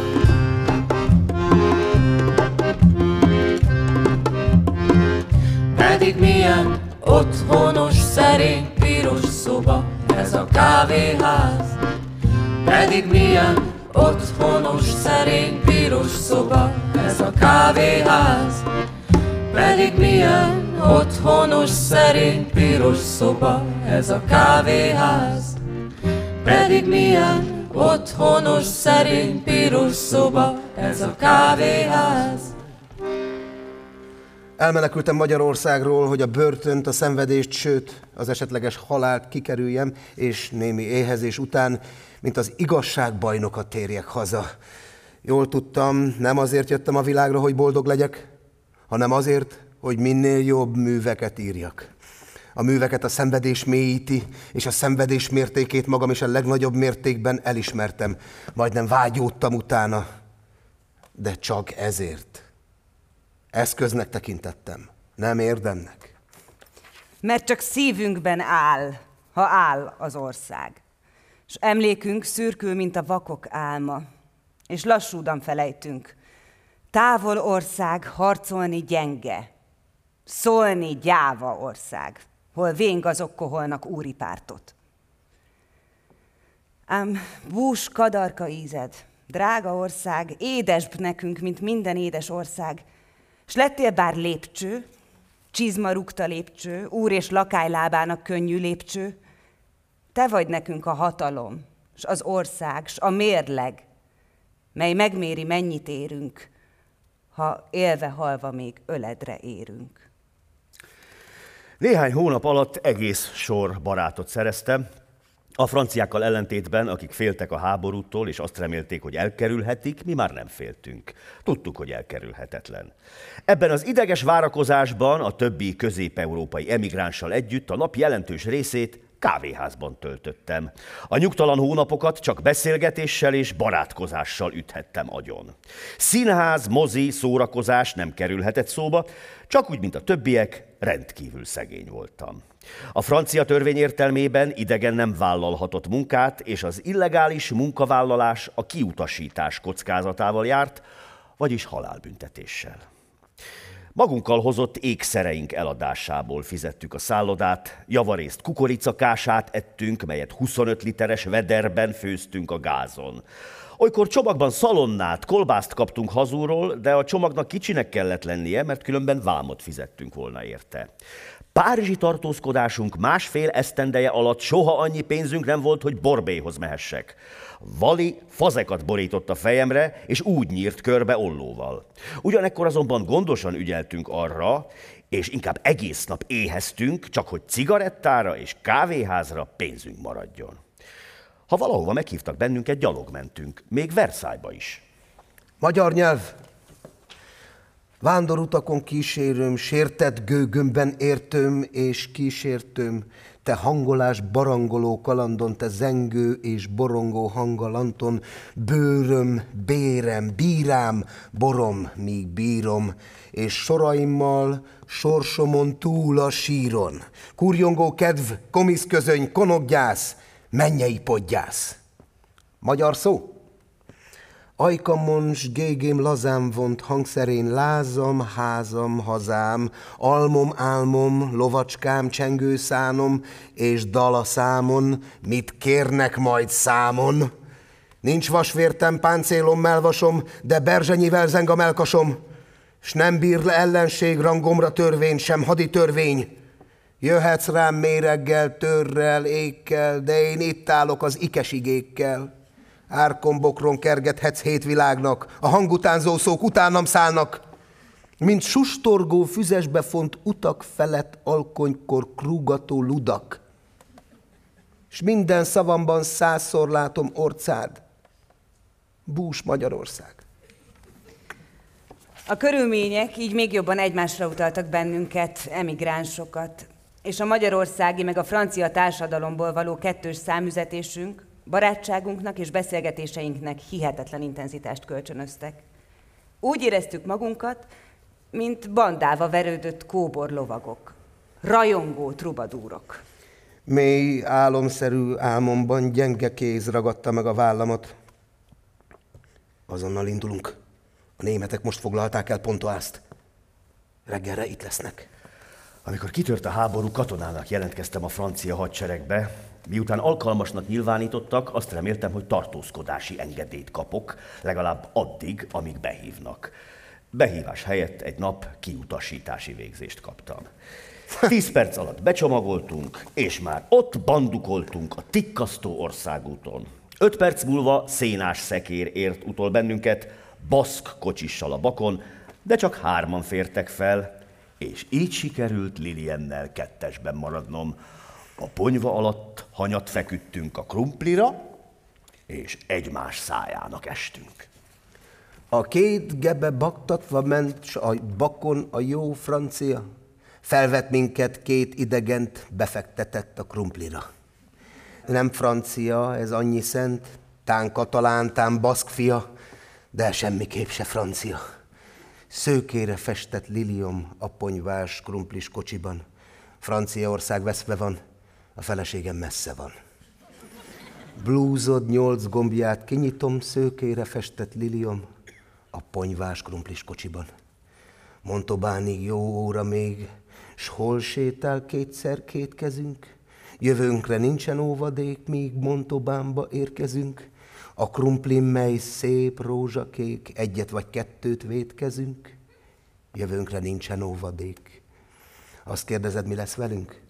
Speaker 6: Pedig milyen otthonos, szerény, piros szoba ez a kávéház. Pedig milyen otthonos, szerény, piros szoba ez a kávéház, pedig milyen otthonos, szerény, piros szoba ez a kávéház. Pedig milyen otthonos, szerény, piros szoba ez a kávéház.
Speaker 5: Elmenekültem Magyarországról, hogy a börtönt, a szenvedést, sőt, az esetleges halált kikerüljem, és némi éhezés után, mint az igazságbajnokat térjek haza. Jól tudtam, nem azért jöttem a világra, hogy boldog legyek, hanem azért, hogy minél jobb műveket írjak. A műveket a szenvedés mélyíti, és a szenvedés mértékét magam is a legnagyobb mértékben elismertem. Majdnem vágyódtam utána, de csak ezért. Eszköznek tekintettem, nem érdemnek.
Speaker 4: Mert csak szívünkben áll, ha áll az ország. És emlékünk szürkül, mint a vakok álma és lassúdan felejtünk. Távol ország harcolni gyenge, szólni gyáva ország, hol véngazok koholnak úri pártot. Ám bús kadarka ízed, drága ország, édesbb nekünk, mint minden édes ország, s lettél bár lépcső, csizma rúgta lépcső, úr és lakály lábának könnyű lépcső, te vagy nekünk a hatalom, s az ország, s a mérleg, mely megméri, mennyit érünk, ha élve halva még öledre érünk.
Speaker 3: Néhány hónap alatt egész sor barátot szereztem, a franciákkal ellentétben, akik féltek a háborútól, és azt remélték, hogy elkerülhetik, mi már nem féltünk. Tudtuk, hogy elkerülhetetlen. Ebben az ideges várakozásban a többi közép-európai emigránssal együtt a nap jelentős részét kávéházban töltöttem. A nyugtalan hónapokat csak beszélgetéssel és barátkozással üthettem agyon. Színház, mozi, szórakozás nem kerülhetett szóba, csak úgy, mint a többiek, rendkívül szegény voltam. A francia törvény értelmében idegen nem vállalhatott munkát, és az illegális munkavállalás a kiutasítás kockázatával járt, vagyis halálbüntetéssel. Magunkkal hozott ékszereink eladásából fizettük a szállodát, javarészt kukoricakását ettünk, melyet 25 literes vederben főztünk a gázon. Olykor csomagban szalonnát, kolbászt kaptunk hazúról, de a csomagnak kicsinek kellett lennie, mert különben vámot fizettünk volna érte. Párizsi tartózkodásunk másfél esztendeje alatt soha annyi pénzünk nem volt, hogy borbéhoz mehessek. Vali fazekat borított a fejemre, és úgy nyírt körbe ollóval. Ugyanekkor azonban gondosan ügyeltünk arra, és inkább egész nap éheztünk, csak hogy cigarettára és kávéházra pénzünk maradjon. Ha valahova meghívtak bennünket, gyalog mentünk, még Versailles-ba is.
Speaker 5: Magyar nyelv. Vándorutakon kísérőm, sértett gőgömben értőm és kísértőm, te hangolás barangoló kalandon, te zengő és borongó hangalanton, bőröm, bérem, bírám, borom, míg bírom, és soraimmal sorsomon túl a síron. Kurjongó kedv, komiszközöny, konoggyász, mennyei podgyász. Magyar szó? Ajkamon s gégém lazám vont hangszerén lázam, házam, hazám, almom, álmom, lovacskám, csengőszánom és dala számon, mit kérnek majd számon. Nincs vasvértem, páncélom, melvasom, de berzsenyivel zeng a melkasom, s nem bír le ellenség rangomra törvény, sem hadi törvény. Jöhetsz rám méreggel, törrel, ékkel, de én itt állok az ikesigékkel. Árkombokron kergethetsz hét világnak, a hangutánzó szók utánam szállnak, mint sustorgó füzesbe font utak felett alkonykor krúgató ludak. És minden szavamban százszor látom orcád. Bús Magyarország.
Speaker 4: A körülmények így még jobban egymásra utaltak bennünket, emigránsokat, és a magyarországi meg a francia társadalomból való kettős számüzetésünk barátságunknak és beszélgetéseinknek hihetetlen intenzitást kölcsönöztek. Úgy éreztük magunkat, mint bandáva verődött kóbor lovagok, rajongó trubadúrok.
Speaker 5: Mély, álomszerű álmomban gyenge kéz ragadta meg a vállamat. Azonnal indulunk. A németek most foglalták el Pontoászt. Reggelre itt lesznek.
Speaker 3: Amikor kitört a háború, katonának jelentkeztem a francia hadseregbe, Miután alkalmasnak nyilvánítottak, azt reméltem, hogy tartózkodási engedélyt kapok, legalább addig, amíg behívnak. Behívás helyett egy nap kiutasítási végzést kaptam. Tíz perc alatt becsomagoltunk, és már ott bandukoltunk a tikkasztó országúton. Öt perc múlva szénás szekér ért utol bennünket, baszk kocsissal a bakon, de csak hárman fértek fel, és így sikerült Liliennel kettesben maradnom, a ponyva alatt hanyat feküdtünk a krumplira, és egymás szájának estünk.
Speaker 5: A két gebe baktatva ment, s a bakon a jó francia. Felvett minket két idegent, befektetett a krumplira. Nem francia, ez annyi szent, tán katalán, tán baszk fia, de semmiképp se francia. Szőkére festett lilium a ponyvás krumplis kocsiban. Franciaország veszve van, a feleségem messze van. Blúzod nyolc gombját kinyitom, szőkére festett lilium a ponyvás krumplis kocsiban. Montobánig jó óra még, s hol sétál kétszer két kezünk? Jövőnkre nincsen óvadék, míg Montobánba érkezünk. A krumplin, mely szép rózsakék, egyet vagy kettőt vétkezünk. Jövőnkre nincsen óvadék. Azt kérdezed, mi lesz velünk?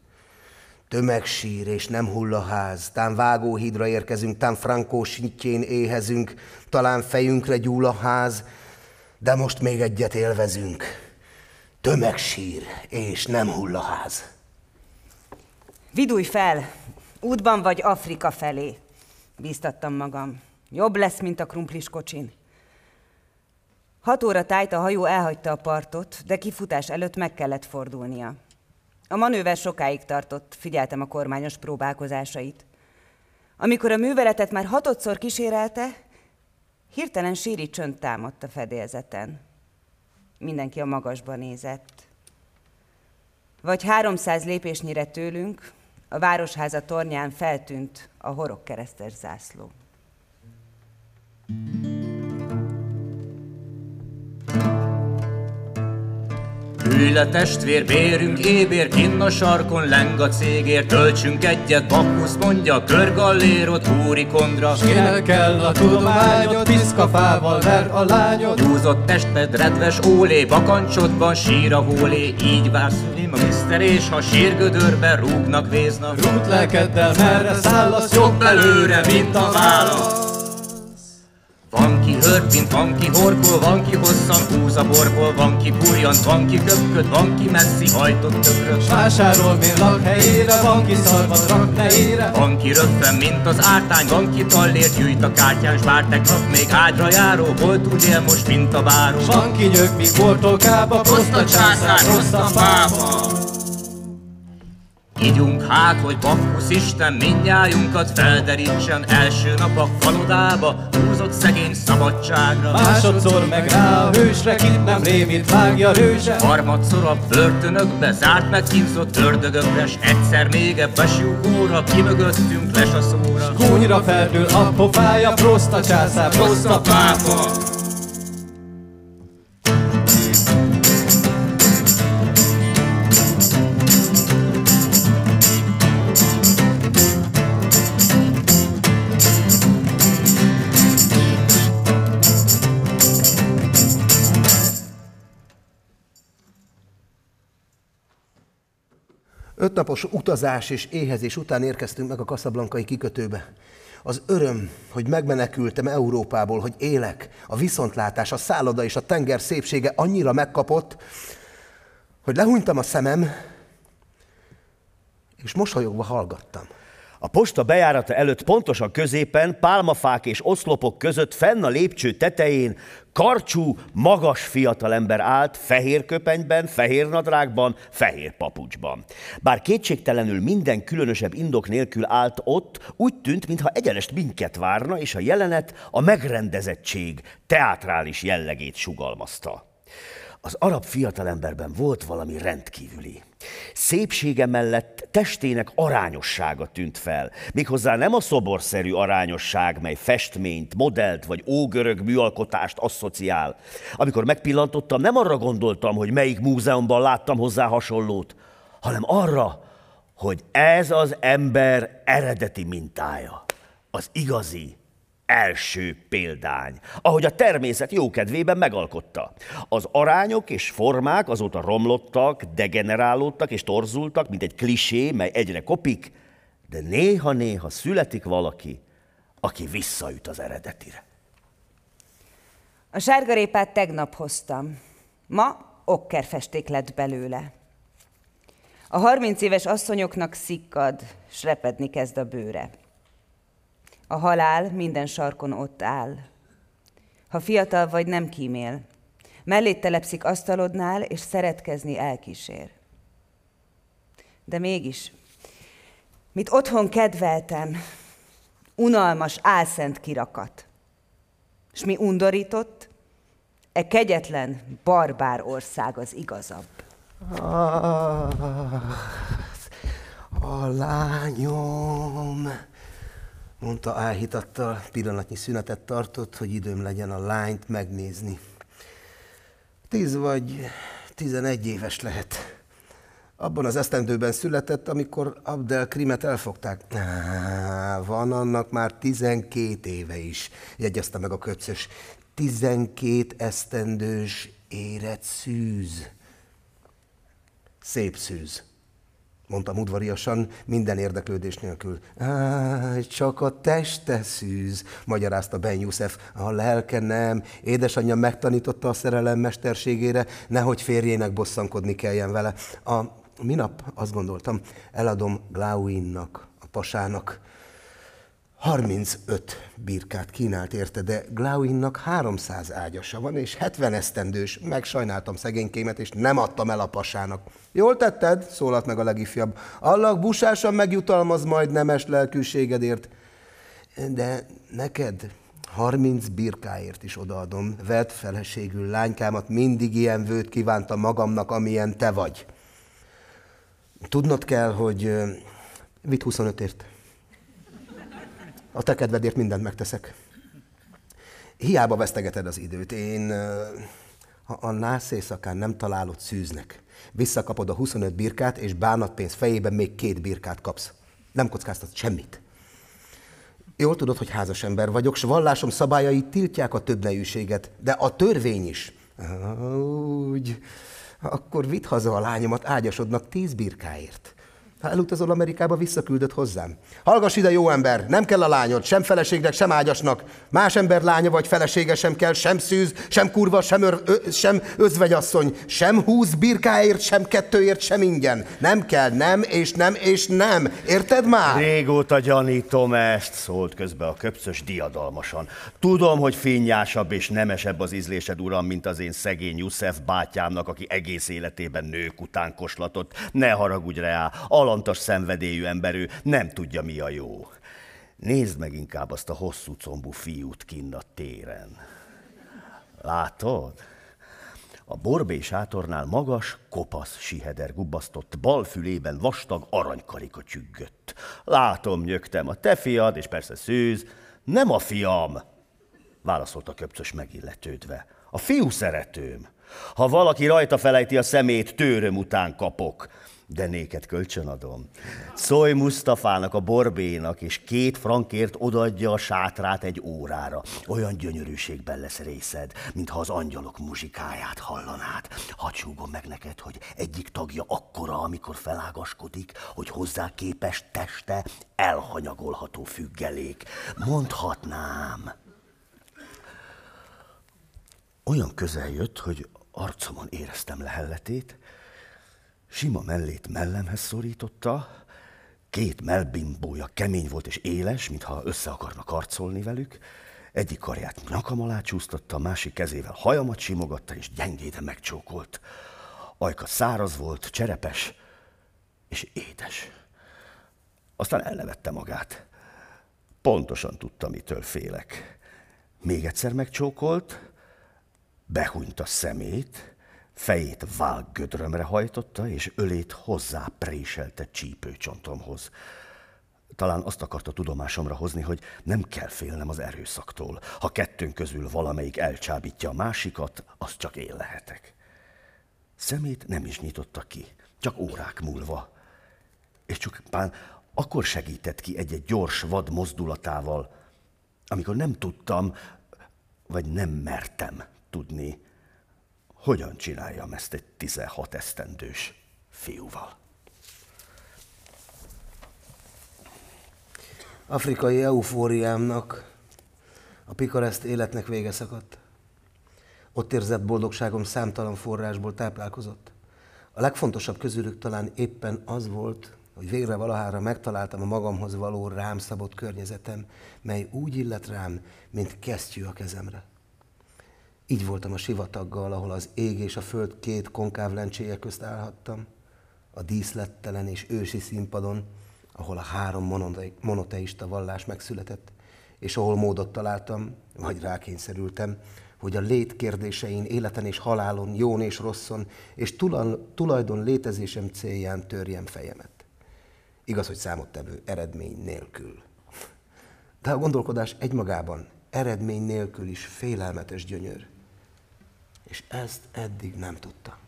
Speaker 5: Tömegsír és nem hull a ház, tán vágóhídra érkezünk, tán Frankó sintjén éhezünk, talán fejünkre gyúl a ház, de most még egyet élvezünk. Tömegsír és nem hull a ház.
Speaker 4: Vidulj fel! Útban vagy Afrika felé. Bíztattam magam. Jobb lesz, mint a krumplis kocsin. Hat óra tájt a hajó elhagyta a partot, de kifutás előtt meg kellett fordulnia. A manőver sokáig tartott, figyeltem a kormányos próbálkozásait. Amikor a műveletet már hatodszor kísérelte, hirtelen síri csönd támadt a fedélzeten. Mindenki a magasba nézett. Vagy 300 lépésnyire tőlünk, a városháza tornyán feltűnt a horog keresztes zászló. thank you
Speaker 2: Ülj le testvér, bérünk ébér, kinn a sarkon leng a cégér, töltsünk egyet, Bakkusz mondja, körgallérot, úri kondra.
Speaker 7: Kinek kell a tudományod, piszkafával ver a lányod.
Speaker 2: Húzott testped, redves ólé, bakancsodban sír a hólé, így vársz a miszter, és ha sírgödörbe rúgnak véznak.
Speaker 7: Rút lelkeddel, merre szállasz, jobb előre, mint a válasz.
Speaker 2: Van ki hörpint, van ki horkol, van ki hosszan húz a borból, van ki burjant, van ki köpköd, van ki messzi hajtott tökröt.
Speaker 7: Vásárol mérlak helyére, van ki szarvat rak nejére.
Speaker 2: Van ki röppen, mint az ártány, van ki tallért, gyűjt a kártyán, s bár tegnap még ágyra járó, volt úgy él most, mint a báró.
Speaker 7: Van ki nyög, mi bortolkába,
Speaker 2: rossz a császár, rossz a pápa. Ígyunk hát, hogy Bakkusz Isten mindnyájunkat felderítsen első nap a falodába, húzott szegény szabadságra.
Speaker 7: Másodszor meg rá a hősre, kit nem rémít vágja rőse.
Speaker 2: Harmadszor a börtönökbe, zárt meg kínzott ördögökre, s egyszer még ebbe siukóra, kimögöttünk les a szóra.
Speaker 7: Kúnyra feltől a pofája, prosta császár, prosta pápa.
Speaker 5: Ötnapos utazás és éhezés után érkeztünk meg a kaszablankai kikötőbe. Az öröm, hogy megmenekültem Európából, hogy élek, a viszontlátás, a szálloda és a tenger szépsége annyira megkapott, hogy lehúnytam a szemem, és mosolyogva hallgattam.
Speaker 3: A posta bejárata előtt pontosan középen, pálmafák és oszlopok között fenn a lépcső tetején karcsú, magas fiatalember állt, fehér köpenyben, fehér nadrágban, fehér papucsban. Bár kétségtelenül minden különösebb indok nélkül állt ott, úgy tűnt, mintha egyenest minket várna, és a jelenet a megrendezettség, teátrális jellegét sugalmazta. Az arab fiatalemberben volt valami rendkívüli. Szépsége mellett testének arányossága tűnt fel. Méghozzá nem a szoborszerű arányosság, mely festményt, modellt vagy ógörög műalkotást asszociál. Amikor megpillantottam, nem arra gondoltam, hogy melyik múzeumban láttam hozzá hasonlót, hanem arra, hogy ez az ember eredeti mintája, az igazi, első példány, ahogy a természet jókedvében megalkotta. Az arányok és formák azóta romlottak, degenerálódtak és torzultak, mint egy klisé, mely egyre kopik, de néha-néha születik valaki, aki visszaüt az eredetire.
Speaker 4: A sárgarépát tegnap hoztam. Ma okkerfesték lett belőle. A harminc éves asszonyoknak szikkad, s repedni kezd a bőre. A halál minden sarkon ott áll. Ha fiatal vagy, nem kímél. Mellét telepszik asztalodnál, és szeretkezni elkísér. De mégis, mit otthon kedveltem, unalmas, álszent kirakat. És mi undorított? E kegyetlen, barbár ország az igazabb.
Speaker 5: Ah, a lányom mondta álhitattal, pillanatnyi szünetet tartott, hogy időm legyen a lányt megnézni. Tíz vagy tizenegy éves lehet. Abban az esztendőben született, amikor Abdel Krimet elfogták. Van annak már tizenkét éve is, jegyezte meg a köpszös. Tizenkét esztendős érett szűz. Szép szűz mondtam udvariasan, minden érdeklődés nélkül. Csak a teste szűz, magyarázta Ben Youssef. A lelke nem. Édesanyja megtanította a szerelem mesterségére, nehogy férjének bosszankodni kelljen vele. A Minap azt gondoltam, eladom Glauinnak, a pasának. 35 birkát kínált érte, de Glauinnak 300 ágyasa van, és 70 esztendős. Megsajnáltam szegénykémet, és nem adtam el a pasának. Jól tetted, szólalt meg a legifjabb. Allah busásan megjutalmaz majd nemes lelkűségedért. De neked 30 birkáért is odaadom. Vett feleségül lánykámat, mindig ilyen vőt kívántam magamnak, amilyen te vagy. Tudnod kell, hogy vitt 25-ért. A te kedvedért mindent megteszek. Hiába vesztegeted az időt. Én, ha a nász éjszakán nem találod szűznek, visszakapod a 25 birkát, és bánatpénz fejében még két birkát kapsz. Nem kockáztat semmit. Jól tudod, hogy házas ember vagyok, s vallásom szabályai tiltják a többnejűséget, de a törvény is. Úgy, akkor vidd haza a lányomat ágyasodnak tíz birkáért. Ha elutazol Amerikába, visszaküldött hozzám. Hallgass ide, jó ember, nem kell a lányod, sem feleségnek, sem ágyasnak. Más ember lánya vagy felesége sem kell, sem szűz, sem kurva, sem, ör, ö, sem özvegyasszony, sem húsz birkáért, sem kettőért, sem ingyen. Nem kell, nem, és nem, és nem. Érted már?
Speaker 3: Régóta gyanítom ezt, szólt közbe a köpcös diadalmasan. Tudom, hogy fényásabb és nemesebb az ízlésed, uram, mint az én szegény Jussef bátyámnak, aki egész életében nők után koslatott. Ne haragudj rá, alantas szenvedélyű ember ő, nem tudja mi a jó. Nézd meg inkább azt a hosszú combú fiút kinn a téren. Látod? A borbé sátornál magas, kopasz siheder gubbasztott, bal fülében vastag aranykarika csüggött. Látom, nyögtem, a te fiad, és persze szűz, nem a fiam, válaszolta köpcös megilletődve. A fiú szeretőm. Ha valaki rajta felejti a szemét, tőröm után kapok de néked kölcsönadom. Szólj Mustafának, a borbénak, és két frankért odaadja a sátrát egy órára. Olyan gyönyörűségben lesz részed, mintha az angyalok muzsikáját hallanád. Hadsúgom meg neked, hogy egyik tagja akkora, amikor felágaskodik, hogy hozzá képes teste elhanyagolható függelék. Mondhatnám. Olyan közel jött, hogy arcomon éreztem lehelletét, Sima mellét mellemhez szorította, két melbimbója kemény volt és éles, mintha össze akarna karcolni velük, egyik karját nyakam alá csúsztatta, másik kezével hajamat simogatta, és gyengéden megcsókolt. Ajka száraz volt, cserepes és édes. Aztán elnevette magát. Pontosan tudta, mitől félek. Még egyszer megcsókolt, behúnyt a szemét, Fejét gödrömre hajtotta, és ölét hozzá préselte csípőcsontomhoz. Talán azt akarta tudomásomra hozni, hogy nem kell félnem az erőszaktól. Ha kettőnk közül valamelyik elcsábítja a másikat, az csak én lehetek. Szemét nem is nyitotta ki, csak órák múlva. És csak pán akkor segített ki egy-egy gyors vad mozdulatával, amikor nem tudtam, vagy nem mertem tudni, hogyan csináljam ezt egy 16 esztendős fiúval.
Speaker 5: Afrikai eufóriámnak, a pikareszt életnek vége szakadt. Ott érzett boldogságom számtalan forrásból táplálkozott. A legfontosabb közülük talán éppen az volt, hogy végre valahára megtaláltam a magamhoz való rám szabott környezetem, mely úgy illet rám, mint kesztyű a kezemre. Így voltam a sivataggal, ahol az ég és a föld két konkáv lencséje közt állhattam, a díszlettelen és ősi színpadon, ahol a három monoteista vallás megszületett, és ahol módot találtam, vagy rákényszerültem, hogy a lét kérdésein, életen és halálon, jón és rosszon, és tulajdon létezésem célján törjem fejemet. Igaz, hogy számottevő eredmény nélkül. De a gondolkodás egymagában eredmény nélkül is félelmetes gyönyör és ezt eddig nem tudta.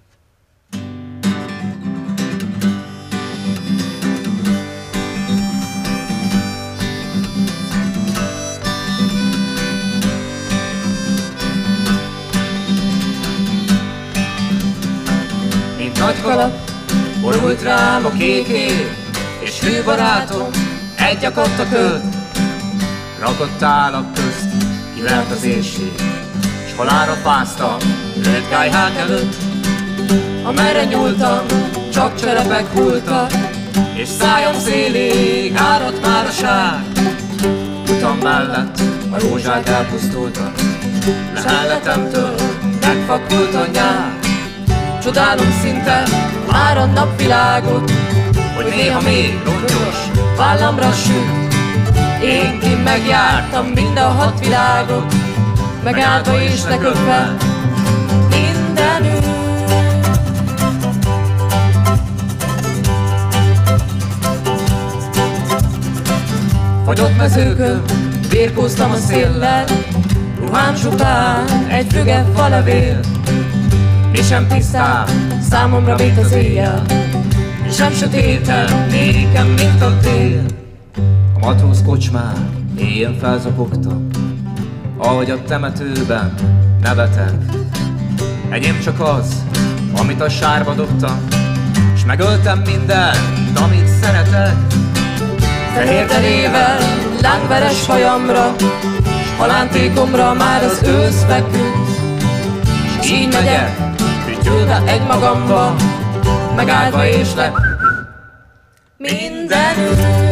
Speaker 8: Mint nagy kalap, borult rám a kék év, és hű barátom, egy akadt a köd, rakott állak közt, kivert az éjség, s halára fáztam, Rövid kájhák előtt, amerre nyúltam, csak cserepek hultak, és szájam szélig áradt már a sár. Utam mellett a rózsák elpusztultak, lehelletemtől megfakult a nyár. Csodálom szinte már a napvilágot, hogy néha még rongyos vállamra süt. Én ki megjártam mind a hat világot, megállva és lekötve mindenütt. Fagyott mezőkön, birkóztam a széllel, ruhám csupán egy füge falevél. Mi sem tisztább számomra, mint az éjjel, és sem sötétebb nékem, mint a tél. A matróz kocsmár éjjel felzapogta, ahogy a temetőben nevetek. Enyém csak az, amit a sárba dobtam, s megöltem mindent, amit szeretek. Fehér terével, lángveres hajamra, s halántékomra már az ősz feküdt. S így megyek, fütyülve egy magamba, megállva és le mindenütt.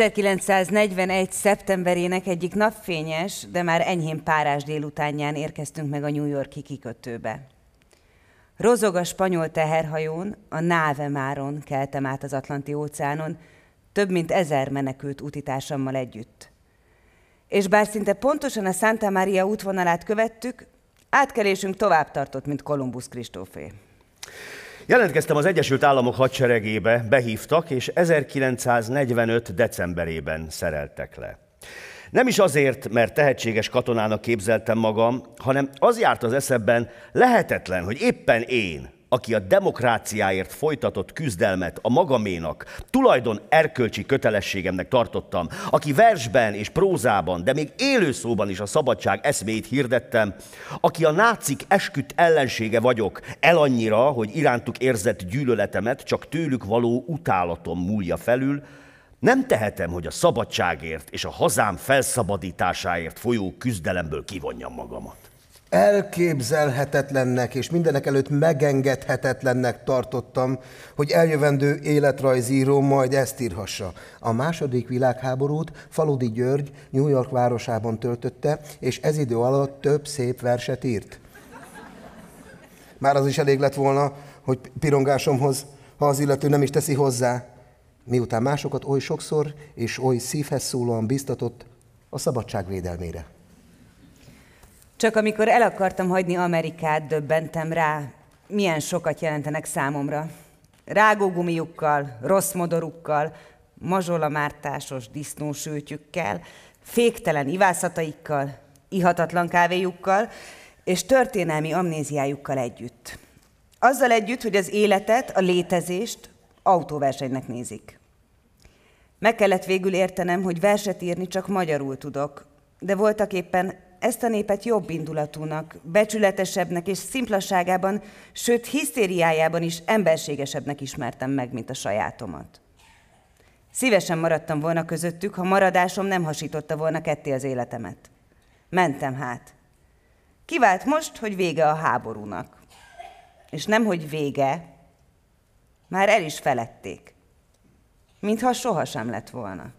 Speaker 4: 1941. szeptemberének egyik napfényes, de már enyhén párás délutánján érkeztünk meg a New Yorki kikötőbe. Rozog a spanyol teherhajón, a Náve Máron keltem át az Atlanti óceánon, több mint ezer menekült utitársammal együtt. És bár szinte pontosan a Santa Maria útvonalát követtük, átkelésünk tovább tartott, mint Kolumbusz Kristófé.
Speaker 3: Jelentkeztem az Egyesült Államok hadseregébe, behívtak, és 1945. decemberében szereltek le. Nem is azért, mert tehetséges katonának képzeltem magam, hanem az járt az eszemben, lehetetlen, hogy éppen én, aki a demokráciáért folytatott küzdelmet a magaménak, tulajdon erkölcsi kötelességemnek tartottam, aki versben és prózában, de még élő szóban is a szabadság eszmét hirdettem, aki a nácik esküdt ellensége vagyok, el annyira, hogy irántuk érzett gyűlöletemet csak tőlük való utálatom múlja felül, nem tehetem, hogy a szabadságért és a hazám felszabadításáért folyó küzdelemből kivonjam magamat.
Speaker 5: Elképzelhetetlennek és mindenek előtt megengedhetetlennek tartottam, hogy eljövendő életrajzíró majd ezt írhassa. A második világháborút Faludi György New York városában töltötte, és ez idő alatt több szép verset írt. Már az is elég lett volna, hogy pirongásomhoz, ha az illető nem is teszi hozzá, miután másokat oly sokszor és oly szívhez szólóan biztatott a szabadság védelmére.
Speaker 4: Csak amikor el akartam hagyni Amerikát, döbbentem rá, milyen sokat jelentenek számomra. Rágógumijukkal, rossz modorukkal, mazsolamártásos disznósültjükkel, féktelen ivászataikkal, ihatatlan kávéjukkal és történelmi amnéziájukkal együtt. Azzal együtt, hogy az életet, a létezést autóversenynek nézik. Meg kellett végül értenem, hogy verset írni csak magyarul tudok, de voltak éppen ezt a népet jobb indulatúnak, becsületesebbnek és szimplaságában, sőt hisztériájában is emberségesebbnek ismertem meg, mint a sajátomat. Szívesen maradtam volna közöttük, ha maradásom nem hasította volna ketté az életemet. Mentem hát. Kivált most, hogy vége a háborúnak. És nem, hogy vége, már el is felették. Mintha sohasem lett volna.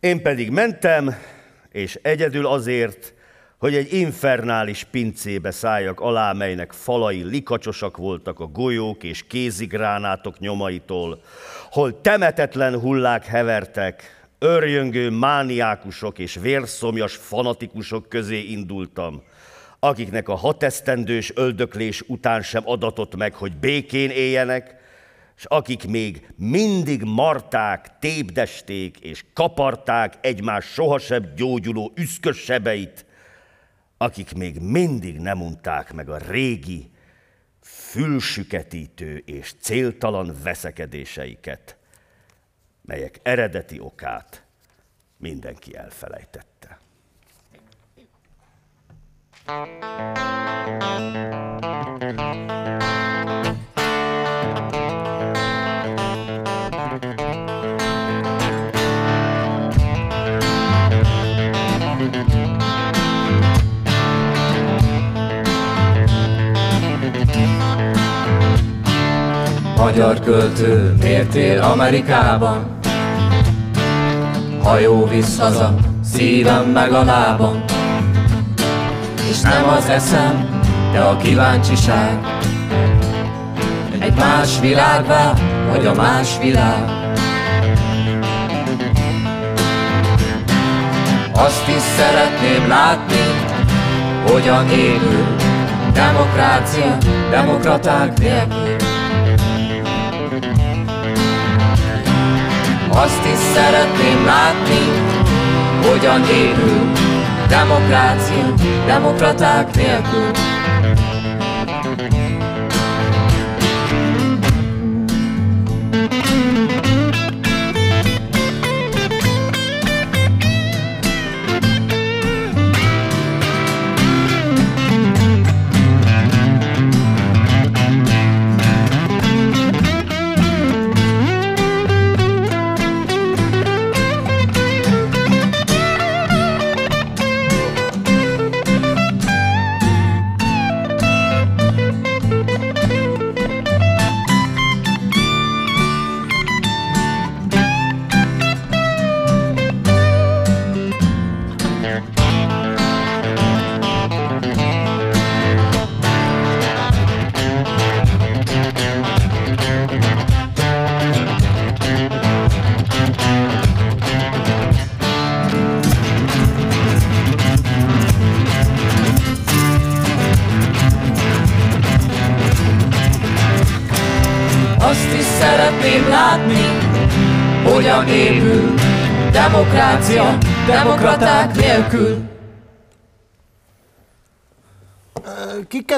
Speaker 3: Én pedig mentem, és egyedül azért, hogy egy infernális pincébe szálljak alá, melynek falai likacsosak voltak a golyók és kézigránátok nyomaitól, hol temetetlen hullák hevertek, örjöngő mániákusok és vérszomjas fanatikusok közé indultam, akiknek a hatesztendős öldöklés után sem adatott meg, hogy békén éljenek, és akik még mindig marták, tépdesték és kaparták egymás sohasem gyógyuló üszkös sebeit, akik még mindig nem unták meg a régi, fülsüketítő és céltalan veszekedéseiket, melyek eredeti okát mindenki elfelejtette.
Speaker 8: Magyar költő miért él Amerikában? Hajó visz haza, szívem meg a lábam. És nem az eszem, de a kíváncsiság. Egy más világba, vagy a más világ. Azt is szeretném látni, hogyan épül Demokrácia, demokraták nélkül Azt is szeretném látni, hogyan épül demokrácia, demokraták nélkül.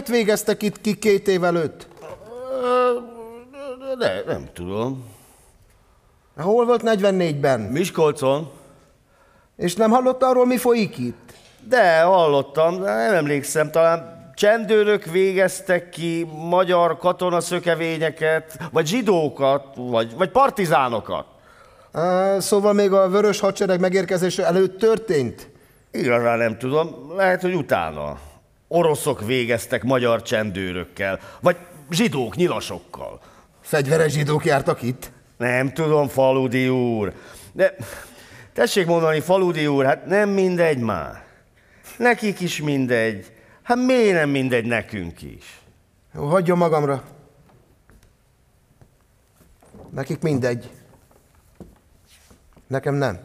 Speaker 5: Kiket végeztek itt ki két év előtt?
Speaker 3: De nem tudom.
Speaker 5: Hol volt 44-ben?
Speaker 3: Miskolcon?
Speaker 5: És nem hallott arról, mi folyik itt?
Speaker 3: De hallottam, de nem emlékszem, talán csendőrök végeztek ki magyar katonaszökevényeket, vagy zsidókat, vagy, vagy partizánokat.
Speaker 5: Á, szóval még a vörös hadsereg megérkezése előtt történt?
Speaker 3: Igazán nem tudom, lehet, hogy utána. Oroszok végeztek magyar csendőrökkel, vagy zsidók nyilasokkal.
Speaker 5: Fegyveres zsidók jártak itt?
Speaker 3: Nem tudom, Faludi úr. De tessék mondani, Faludi úr, hát nem mindegy már. Nekik is mindegy. Hát miért nem mindegy nekünk is?
Speaker 5: Jó, hagyjon magamra. Nekik mindegy. Nekem nem.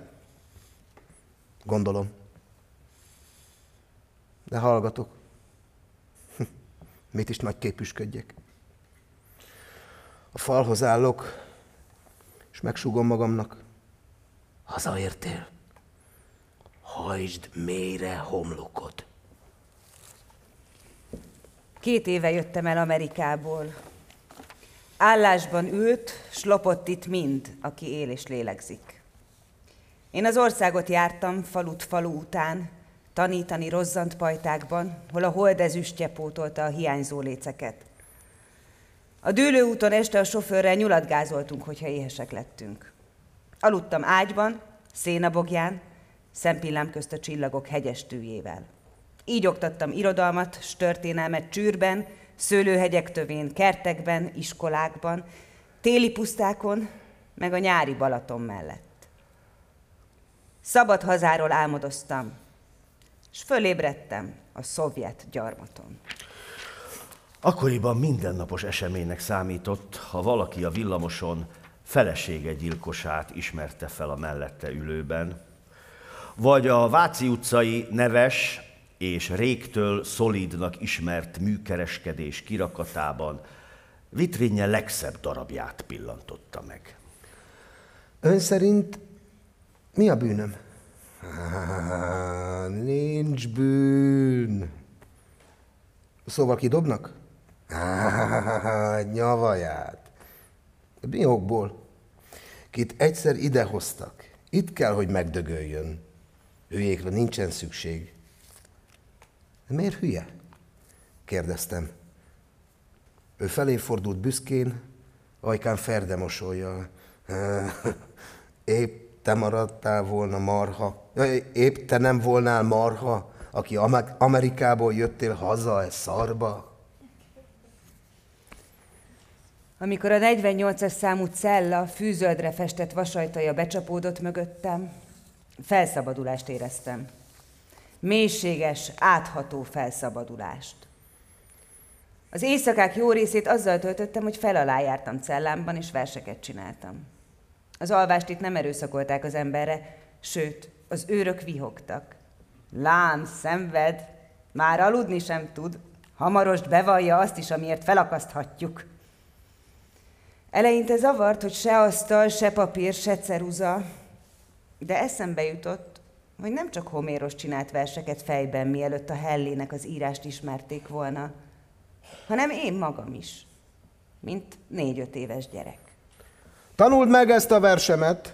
Speaker 5: Gondolom. De hallgatok. Mit is nagy képüsködjek. A falhoz állok, és megsúgom magamnak. Hazaértél. Hajtsd mélyre homlokod.
Speaker 4: Két éve jöttem el Amerikából. Állásban ült, s lopott itt mind, aki él és lélegzik. Én az országot jártam falut falu után, tanítani rozzant pajtákban, hol a hold ezüstje pótolta a hiányzó léceket. A dőlőúton este a sofőrrel nyulatgázoltunk, hogyha éhesek lettünk. Aludtam ágyban, szénabogján, szempillám közt a csillagok hegyes tűjével. Így oktattam irodalmat, s történelmet csűrben, szőlőhegyek tövén, kertekben, iskolákban, téli pusztákon, meg a nyári Balaton mellett. Szabad hazáról álmodoztam, és fölébredtem a szovjet gyarmaton.
Speaker 3: Akkoriban mindennapos eseménynek számított, ha valaki a villamoson felesége gyilkosát ismerte fel a mellette ülőben, vagy a Váci utcai neves és régtől szolidnak ismert műkereskedés kirakatában vitrinje legszebb darabját pillantotta meg.
Speaker 5: Ön szerint mi a bűnöm? Há, nincs bűn. Szóval kidobnak? Há, nyavaját. Mi okból? Kit egyszer idehoztak, itt kell, hogy megdögöljön. Hülyékre nincsen szükség. Miért hülye? Kérdeztem. Ő felé fordult büszkén, ajkán ferde mosolya. Épp te maradtál volna marha, épp te nem volnál marha, aki Amerikából jöttél haza e szarba.
Speaker 4: Amikor a 48-as számú cella fűzöldre festett vasajtaja becsapódott mögöttem, felszabadulást éreztem. Mélységes, átható felszabadulást. Az éjszakák jó részét azzal töltöttem, hogy fel cellámban, és verseket csináltam. Az alvást itt nem erőszakolták az emberre, sőt, az őrök vihogtak. Lám, szenved, már aludni sem tud, hamarost bevallja azt is, amiért felakaszthatjuk. Eleinte zavart, hogy se asztal, se papír, se ceruza, de eszembe jutott, hogy nem csak Homéros csinált verseket fejben, mielőtt a Hellének az írást ismerték volna, hanem én magam is, mint négy-öt éves gyerek.
Speaker 5: Tanuld meg ezt a versemet,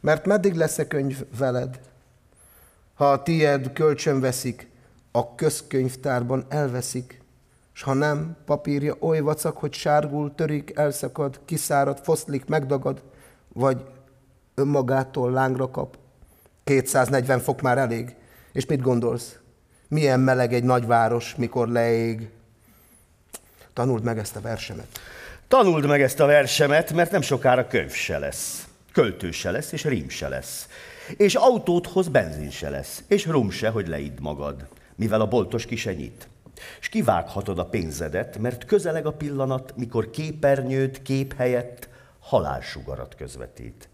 Speaker 5: mert meddig lesz a könyv veled? Ha a tied kölcsön veszik, a közkönyvtárban elveszik, s ha nem, papírja oly vacak, hogy sárgul, törik, elszakad, kiszárad, foszlik, megdagad, vagy önmagától lángra kap. 240 fok már elég. És mit gondolsz? Milyen meleg egy nagyváros, mikor leég? Tanuld meg ezt a versemet.
Speaker 3: Tanuld meg ezt a versemet, mert nem sokára könyv se lesz. Költő se lesz, és rím se lesz. És autót hoz, benzin se lesz. És rum se, hogy leidd magad, mivel a boltos ki se nyit. És kivághatod a pénzedet, mert közeleg a pillanat, mikor képernyőt kép helyett halálsugarat közvetít.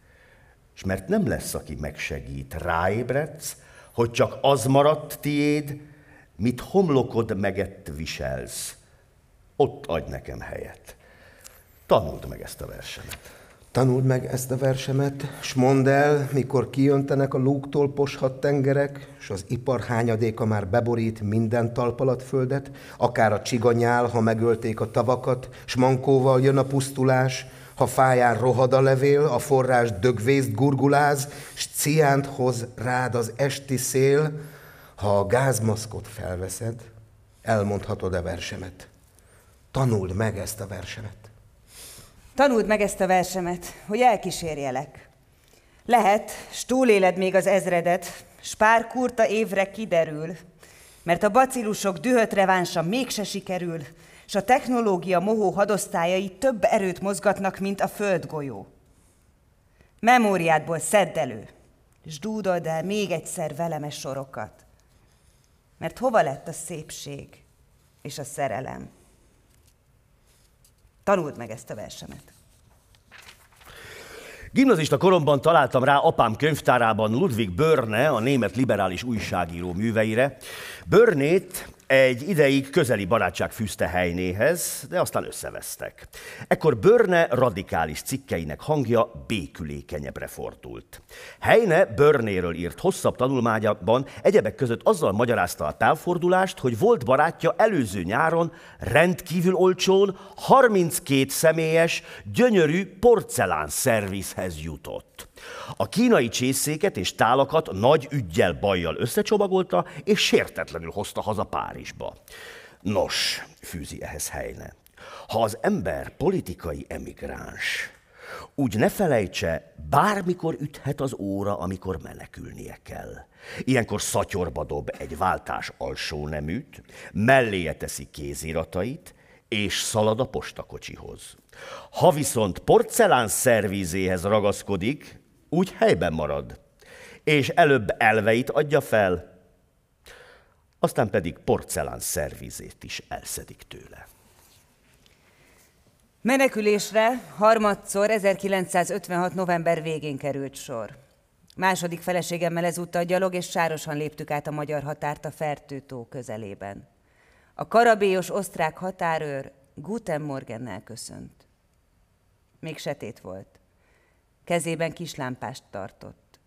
Speaker 3: És mert nem lesz, aki megsegít, ráébredsz, hogy csak az maradt tiéd, mit homlokod megett viselsz. Ott adj nekem helyet. Tanuld meg ezt a versemet.
Speaker 5: Tanuld meg ezt a versemet, s mondd el, mikor kijöntenek a lúgtól poshat tengerek, s az ipar hányadéka már beborít minden talpalatföldet, akár a csiganyál, ha megölték a tavakat, s mankóval jön a pusztulás, ha fáján rohad a levél, a forrás dögvészt gurguláz, s ciánt hoz rád az esti szél, ha a gázmaszkot felveszed, elmondhatod a versemet. Tanuld meg ezt a versemet.
Speaker 4: Tanuld meg ezt a versemet, hogy elkísérjelek. Lehet, s túléled még az ezredet, s pár kurta évre kiderül, mert a bacillusok dühött revánsa mégse sikerül, és a technológia mohó hadosztályai több erőt mozgatnak, mint a földgolyó. Memóriádból szedd elő, és dúdold el még egyszer velemes sorokat. Mert hova lett a szépség és a szerelem? Tanuld meg ezt a versemet.
Speaker 3: Gimnazista koromban találtam rá apám könyvtárában Ludwig Börne, a német liberális újságíró műveire. Börnét egy ideig közeli barátság fűzte helynéhez, de aztán összevesztek. Ekkor Börne radikális cikkeinek hangja békülékenyebbre fordult. Helyne Börnéről írt hosszabb tanulmányában egyebek között azzal magyarázta a távfordulást, hogy volt barátja előző nyáron rendkívül olcsón 32 személyes, gyönyörű porcelán szervizhez jutott. A kínai csészéket és tálakat nagy ügyjel bajjal összecsomagolta, és sértetlenül hozta haza Párizsba. Nos, fűzi ehhez helyne, ha az ember politikai emigráns, úgy ne felejtse, bármikor üthet az óra, amikor menekülnie kell. Ilyenkor szatyorba dob egy váltás alsó neműt, melléje teszi kéziratait, és szalad a postakocsihoz. Ha viszont porcelán szervízéhez ragaszkodik, úgy helyben marad, és előbb elveit adja fel, aztán pedig porcelán szervizét is elszedik tőle.
Speaker 4: Menekülésre harmadszor 1956. november végén került sor. Második feleségemmel ezúttal gyalog és sárosan léptük át a magyar határt a Fertőtó közelében. A karabélyos osztrák határőr Guten Morgennel köszönt. Még setét volt. Kezében kislámpást tartott.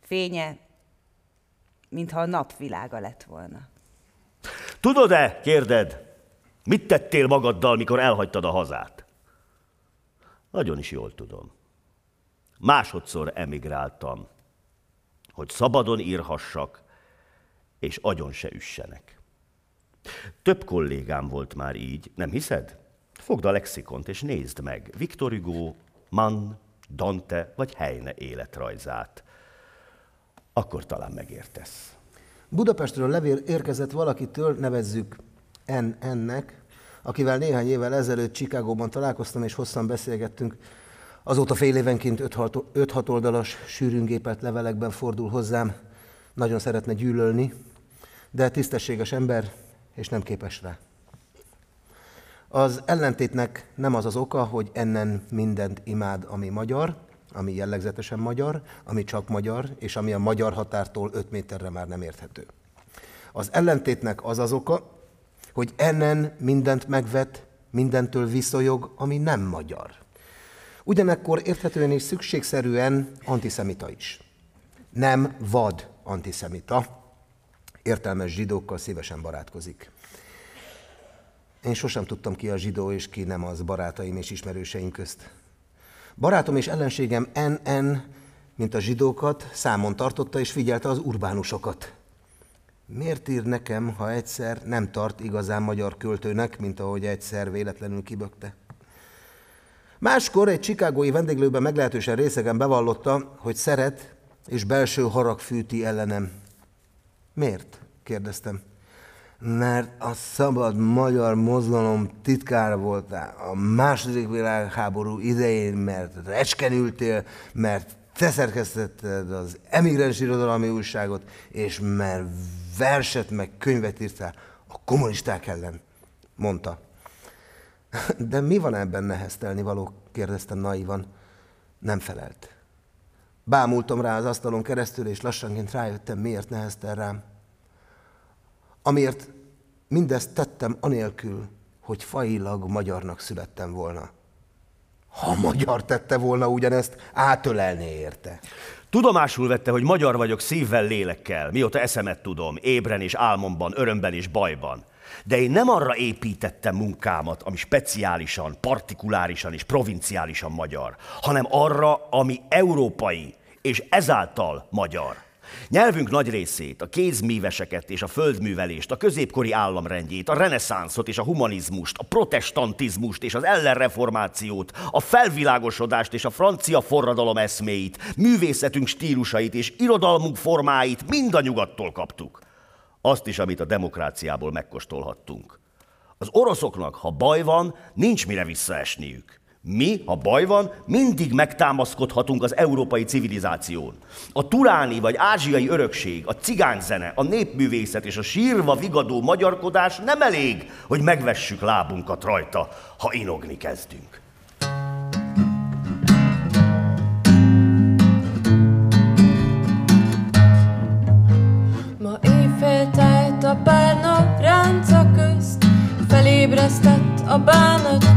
Speaker 4: Fénye, mintha a napvilága lett volna.
Speaker 3: Tudod-e, kérded, mit tettél magaddal, mikor elhagytad a hazát? Nagyon is jól tudom. Másodszor emigráltam, hogy szabadon írhassak, és agyon se üssenek. Több kollégám volt már így, nem hiszed? Fogd a lexikont és nézd meg Victor Hugo, Mann, Dante vagy Heine életrajzát. Akkor talán megértesz.
Speaker 5: Budapestről levél érkezett valakitől, nevezzük N-nek, akivel néhány évvel ezelőtt Csikágóban találkoztam, és hosszan beszélgettünk. Azóta fél évenként 5-6 oldalas sűrűngépelt levelekben fordul hozzám. Nagyon szeretne gyűlölni, de tisztességes ember, és nem képes rá. Az ellentétnek nem az az oka, hogy ennen mindent imád, ami magyar, ami jellegzetesen magyar, ami csak magyar, és ami a magyar határtól 5 méterre már nem érthető. Az ellentétnek az az oka, hogy ennen mindent megvet, mindentől viszonyog, ami nem magyar. Ugyanekkor érthetően és szükségszerűen antiszemita is. Nem vad antiszemita, értelmes zsidókkal szívesen barátkozik. Én sosem tudtam ki a zsidó és ki nem az barátaim és ismerőseim közt. Barátom és ellenségem NN, mint a zsidókat, számon tartotta és figyelte az urbánusokat. Miért ír nekem, ha egyszer nem tart igazán magyar költőnek, mint ahogy egyszer véletlenül kibökte? Máskor egy csikágói vendéglőben meglehetősen részegen bevallotta, hogy szeret és belső harag fűti ellenem. Miért? kérdeztem. Mert a szabad magyar mozgalom titkára voltál a második világháború idején, mert recskenültél, mert te szerkesztetted az emigráns irodalmi újságot, és mert verset meg könyvet írtál a kommunisták ellen, mondta. De mi van ebben neheztelni való? kérdeztem naivan. Nem felelt. Bámultam rá az asztalon keresztül, és lassanként rájöttem, miért neheztel rám. Amiért mindezt tettem anélkül, hogy failag magyarnak születtem volna. Ha magyar tette volna ugyanezt, átölelné érte.
Speaker 3: Tudomásul vette, hogy magyar vagyok szívvel, lélekkel, mióta eszemet tudom, ébren és álmomban, örömben és bajban. De én nem arra építettem munkámat, ami speciálisan, partikulárisan és provinciálisan magyar, hanem arra, ami európai, és ezáltal magyar. Nyelvünk nagy részét, a kézműveseket és a földművelést, a középkori államrendjét, a reneszánszot és a humanizmust, a protestantizmust és az ellenreformációt, a felvilágosodást és a francia forradalom eszméit, művészetünk stílusait és irodalmunk formáit mind a nyugattól kaptuk. Azt is, amit a demokráciából megkóstolhattunk. Az oroszoknak, ha baj van, nincs mire visszaesniük. Mi, ha baj van, mindig megtámaszkodhatunk az európai civilizáción. A turáni vagy ázsiai örökség, a cigányzene, a népművészet és a sírva vigadó magyarkodás nem elég, hogy megvessük lábunkat rajta, ha inogni kezdünk.
Speaker 6: Ma éjféltájt a párna ránca közt, felébresztett a bánat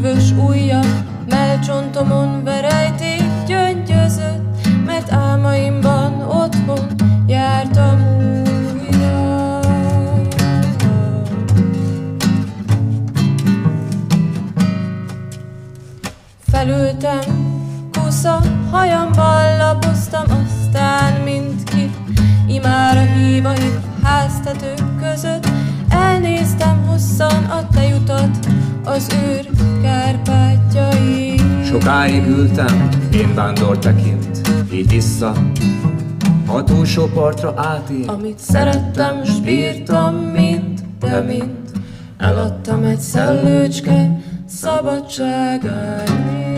Speaker 6: hűvös ujja, melcsontomon verejték gyöngyözött, mert álmaimban otthon jártam újra. Felültem, kusza, hajamban lapoztam, aztán mindki, imára híva háztetők között, elnéztem hosszan a tejutat, az őr kárpátjai.
Speaker 2: Sokáig ültem, én vándor tekint, így vissza, a túlsó partra átír.
Speaker 6: Amit szerettem, s bírtam, mint, de mint, eladtam egy szellőcske szabadságáért.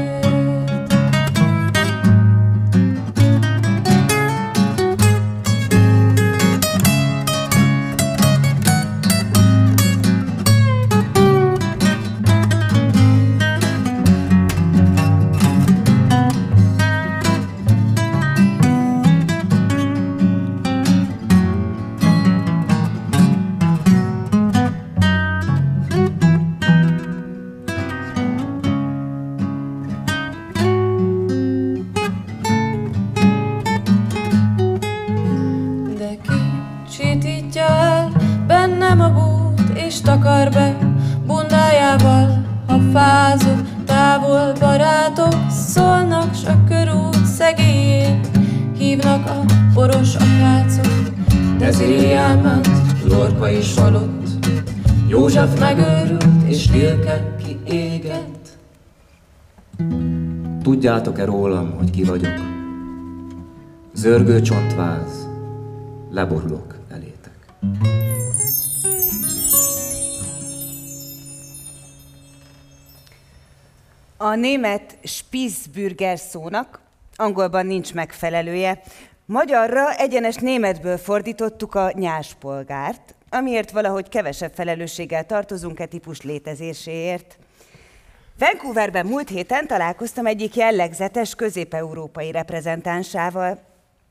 Speaker 6: Hívnak a poros akácok.
Speaker 8: Deziré elment, Lorca is halott, József megőrült, és Lilke kiégett.
Speaker 2: Tudjátok-e rólam, hogy ki vagyok? Zörgő csontváz, leborulok elétek.
Speaker 4: A német Spießbürger szónak angolban nincs megfelelője. Magyarra egyenes németből fordítottuk a nyáspolgárt, amiért valahogy kevesebb felelősséggel tartozunk e típus létezéséért. Vancouverben múlt héten találkoztam egyik jellegzetes közép-európai reprezentánsával.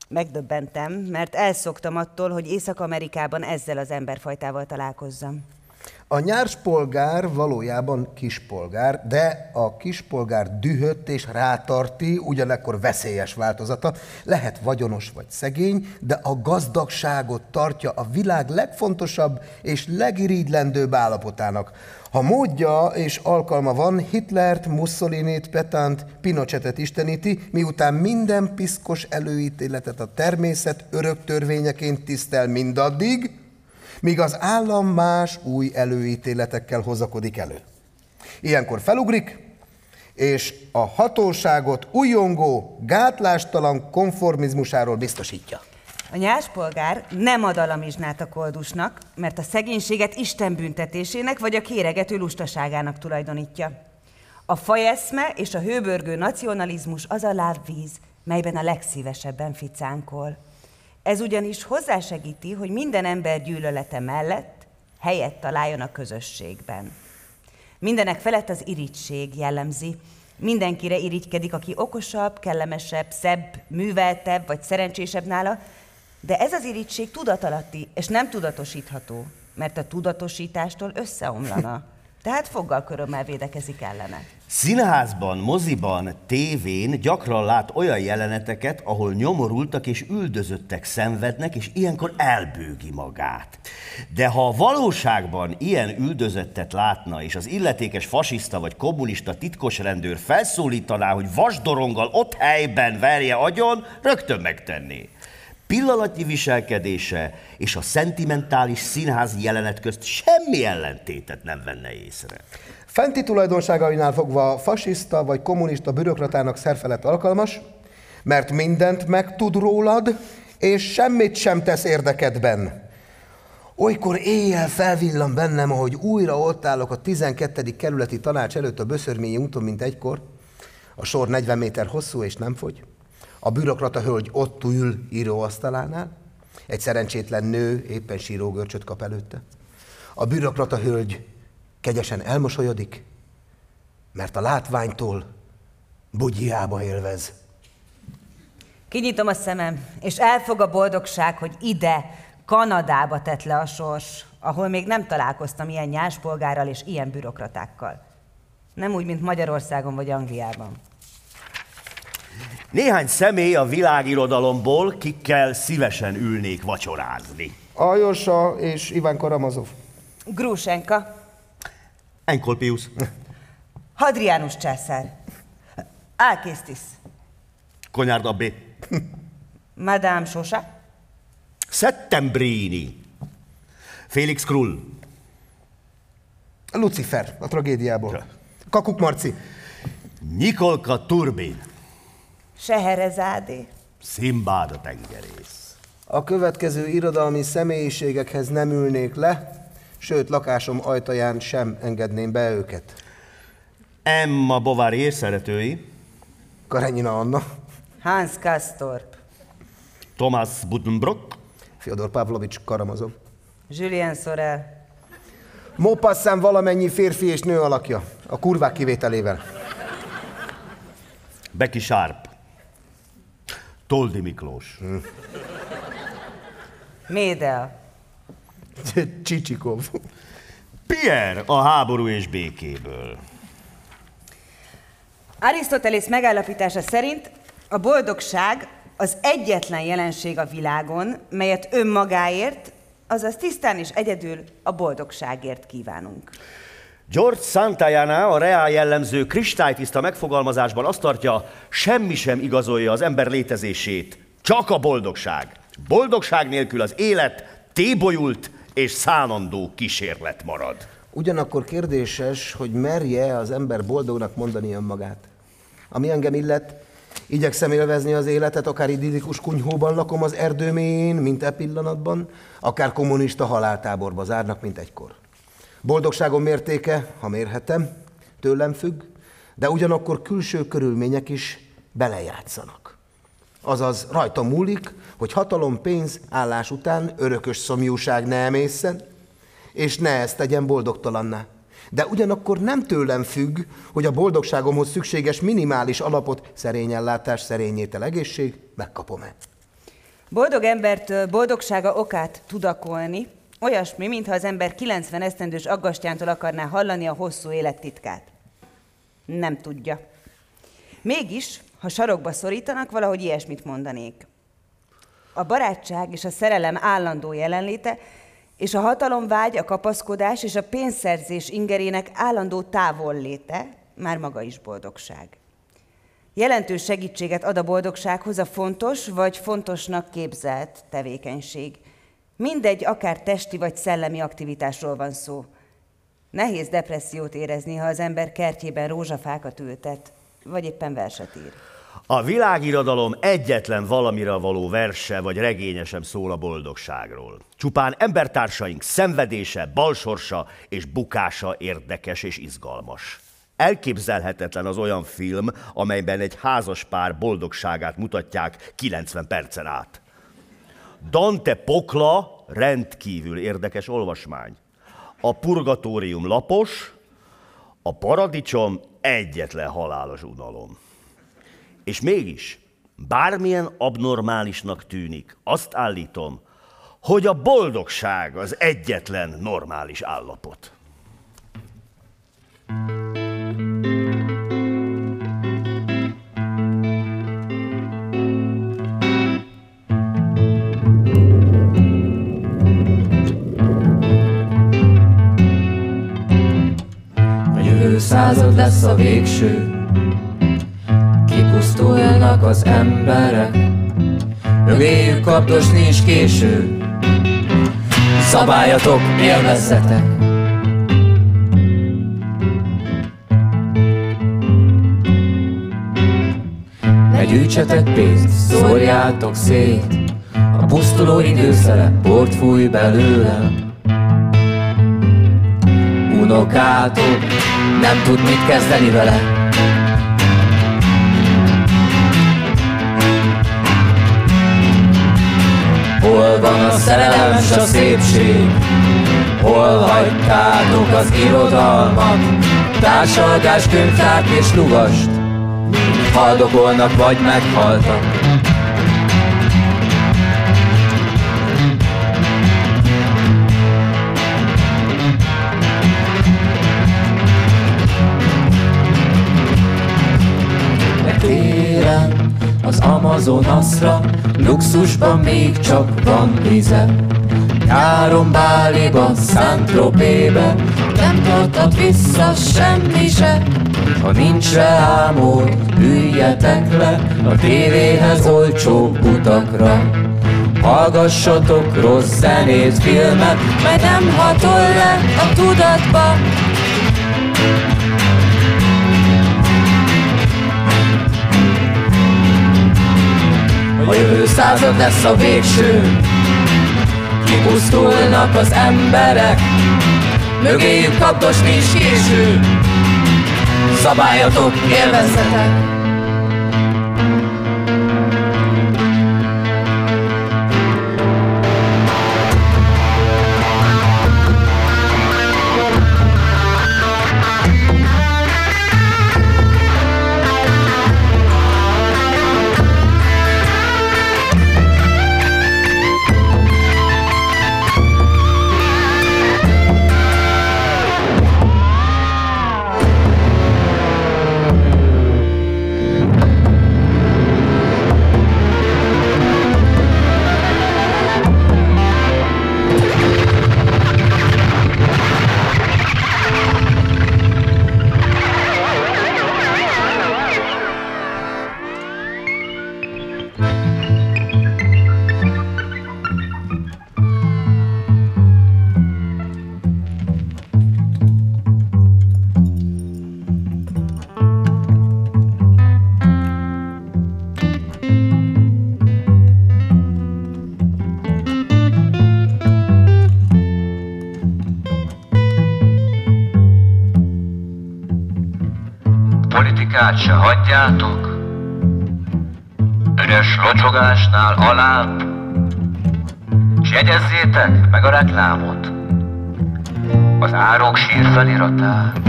Speaker 4: Megdöbbentem, mert elszoktam attól, hogy Észak-Amerikában ezzel az emberfajtával találkozzam.
Speaker 5: A nyárspolgár valójában kispolgár, de a kispolgár dühött és rátarti, ugyanekkor veszélyes változata. Lehet vagyonos vagy szegény, de a gazdagságot tartja a világ legfontosabb és legirigylendőbb állapotának. Ha módja és alkalma van, Hitlert, Mussolinit, Petant, Pinochetet isteníti, miután minden piszkos előítéletet a természet örök törvényeként tisztel mindaddig, míg az állam más új előítéletekkel hozakodik elő. Ilyenkor felugrik, és a hatóságot újongó, gátlástalan konformizmusáról biztosítja.
Speaker 4: A nyáspolgár nem ad alamizsnát a koldusnak, mert a szegénységet Isten büntetésének vagy a kéregető lustaságának tulajdonítja. A fajeszme és a hőbörgő nacionalizmus az a lávvíz, melyben a legszívesebben ficánkol. Ez ugyanis hozzásegíti, hogy minden ember gyűlölete mellett helyet találjon a közösségben. Mindenek felett az irigység jellemzi. Mindenkire irigykedik, aki okosabb, kellemesebb, szebb, műveltebb vagy szerencsésebb nála, de ez az irigység tudatalatti és nem tudatosítható, mert a tudatosítástól összeomlana. Tehát foggal körömmel védekezik ellene.
Speaker 3: Színházban, moziban, tévén gyakran lát olyan jeleneteket, ahol nyomorultak és üldözöttek szenvednek, és ilyenkor elbőgi magát. De ha a valóságban ilyen üldözöttet látna, és az illetékes fasiszta vagy kommunista titkos rendőr felszólítaná, hogy vasdoronggal ott helyben verje agyon, rögtön megtenné pillanatnyi viselkedése és a szentimentális színházi jelenet közt semmi ellentétet nem venne észre.
Speaker 5: Fenti tulajdonságainál fogva fasiszta vagy kommunista bürokratának szerfelett alkalmas, mert mindent megtud rólad, és semmit sem tesz érdekedben. Olykor éjjel felvillan bennem, ahogy újra ott állok a 12. kerületi tanács előtt a Böszörményi úton, mint egykor. A sor 40 méter hosszú és nem fogy. A bürokrata hölgy ott ül íróasztalánál, egy szerencsétlen nő éppen sírógörcsöt kap előtte. A bürokrata hölgy kegyesen elmosolyodik, mert a látványtól bugyjába élvez.
Speaker 4: Kinyitom a szemem, és elfog a boldogság, hogy ide, Kanadába tett le a sors, ahol még nem találkoztam ilyen nyáspolgárral és ilyen bürokratákkal. Nem úgy, mint Magyarországon vagy Angliában.
Speaker 3: Néhány személy a világirodalomból, kikkel szívesen ülnék vacsorázni.
Speaker 5: Ajosa és Iván Karamazov.
Speaker 4: Grúsenka,
Speaker 3: Enkolpius,
Speaker 4: Hadriánus császár, Alkésztis,
Speaker 3: Konyárd Abbé,
Speaker 4: Madame Sosa,
Speaker 3: Settembrini, Félix Krull,
Speaker 5: Lucifer a tragédiából. Kakuk Marci.
Speaker 3: Nikolka Turbin,
Speaker 4: Seherezádé,
Speaker 3: Szimbád a tengerész.
Speaker 5: A következő irodalmi személyiségekhez nem ülnék le, sőt lakásom ajtaján sem engedném be őket.
Speaker 3: Emma Bovary szeretői,
Speaker 5: Karenina Anna,
Speaker 4: Hans Kastorp,
Speaker 3: Thomas Buddenbrock,
Speaker 5: Fyodor Pavlovics Karamazov.
Speaker 4: Julien Sorel,
Speaker 5: Mopasszám valamennyi férfi és nő alakja, a kurvák kivételével.
Speaker 3: Becky Sharp, Toldi Miklós,
Speaker 4: Médea,
Speaker 5: Csicsikov.
Speaker 3: Pierre a háború és békéből.
Speaker 4: Arisztotelész megállapítása szerint a boldogság az egyetlen jelenség a világon, melyet önmagáért, azaz tisztán és egyedül a boldogságért kívánunk.
Speaker 3: George Santayana a reál jellemző kristálytiszta megfogalmazásban azt tartja, semmi sem igazolja az ember létezését, csak a boldogság. Boldogság nélkül az élet tébolyult és szánandó kísérlet marad.
Speaker 5: Ugyanakkor kérdéses, hogy merje az ember boldognak mondani önmagát. Ami engem illet, igyekszem élvezni az életet, akár idillikus kunyhóban lakom az erdő mélyén, mint e pillanatban, akár kommunista haláltáborba zárnak, mint egykor. Boldogságom mértéke, ha mérhetem, tőlem függ, de ugyanakkor külső körülmények is belejátszanak. Azaz rajta múlik, hogy hatalom, pénz, állás után örökös szomjúság ne emészen, és ne ezt tegyen boldogtalanná. De ugyanakkor nem tőlem függ, hogy a boldogságomhoz szükséges minimális alapot, szerény ellátás, szerény étel, egészség, megkapom-e.
Speaker 4: Boldog embertől boldogsága okát tudakolni, olyasmi, mintha az ember 90 esztendős aggastyántól akarná hallani a hosszú élet titkát. Nem tudja. Mégis, ha sarokba szorítanak, valahogy ilyesmit mondanék. A barátság és a szerelem állandó jelenléte, és a hatalomvágy, a kapaszkodás és a pénzszerzés ingerének állandó távolléte már maga is boldogság. Jelentős segítséget ad a boldogsághoz a fontos vagy fontosnak képzelt tevékenység. Mindegy, akár testi vagy szellemi aktivitásról van szó. Nehéz depressziót érezni, ha az ember kertjében rózsafákat ültet, vagy éppen verset ír.
Speaker 3: A világirodalom egyetlen valamire való verse vagy regénye sem szól a boldogságról. Csupán embertársaink szenvedése, balsorsa és bukása érdekes és izgalmas. Elképzelhetetlen az olyan film, amelyben egy házas pár boldogságát mutatják 90 percen át. Dante pokla rendkívül érdekes olvasmány. A purgatórium lapos, a paradicsom egyetlen halálos unalom. És mégis, bármilyen abnormálisnak tűnik, azt állítom, hogy a boldogság az egyetlen normális állapot.
Speaker 8: Század lesz a végső, kipusztulnak az emberek, mögéjük kaptos nincs késő. Szabályatok, élvezzetek! Ne gyűjtsetek pénzt, szórjátok szét, a pusztuló időszere port fúj belőle. Unokátok nem tud mit kezdeni vele, Hol van a szerelem s a szépség? Hol hagytátok az irodalmat? Társalgás, könyvtárt és lugast? Haldokolnak vagy meghaltak az Amazonaszra Luxusban még csak van vize. Nyáron Báliba, Szántropébe Nem tartott vissza semmi se. Ha nincs rá álmod, üljetek le A tévéhez olcsó utakra. Hallgassatok rossz zenét, filmet
Speaker 6: Mert nem hatol le a tudatba
Speaker 8: A jövő század lesz a végső. Kipusztulnak az emberek. Mögéjük kaptos nincs késő. Szabályatok, élvezzetek!
Speaker 9: Hagyjátok, üres locsogásnál alább, s jegyezzétek meg a reklámot, az árok sír feliratát.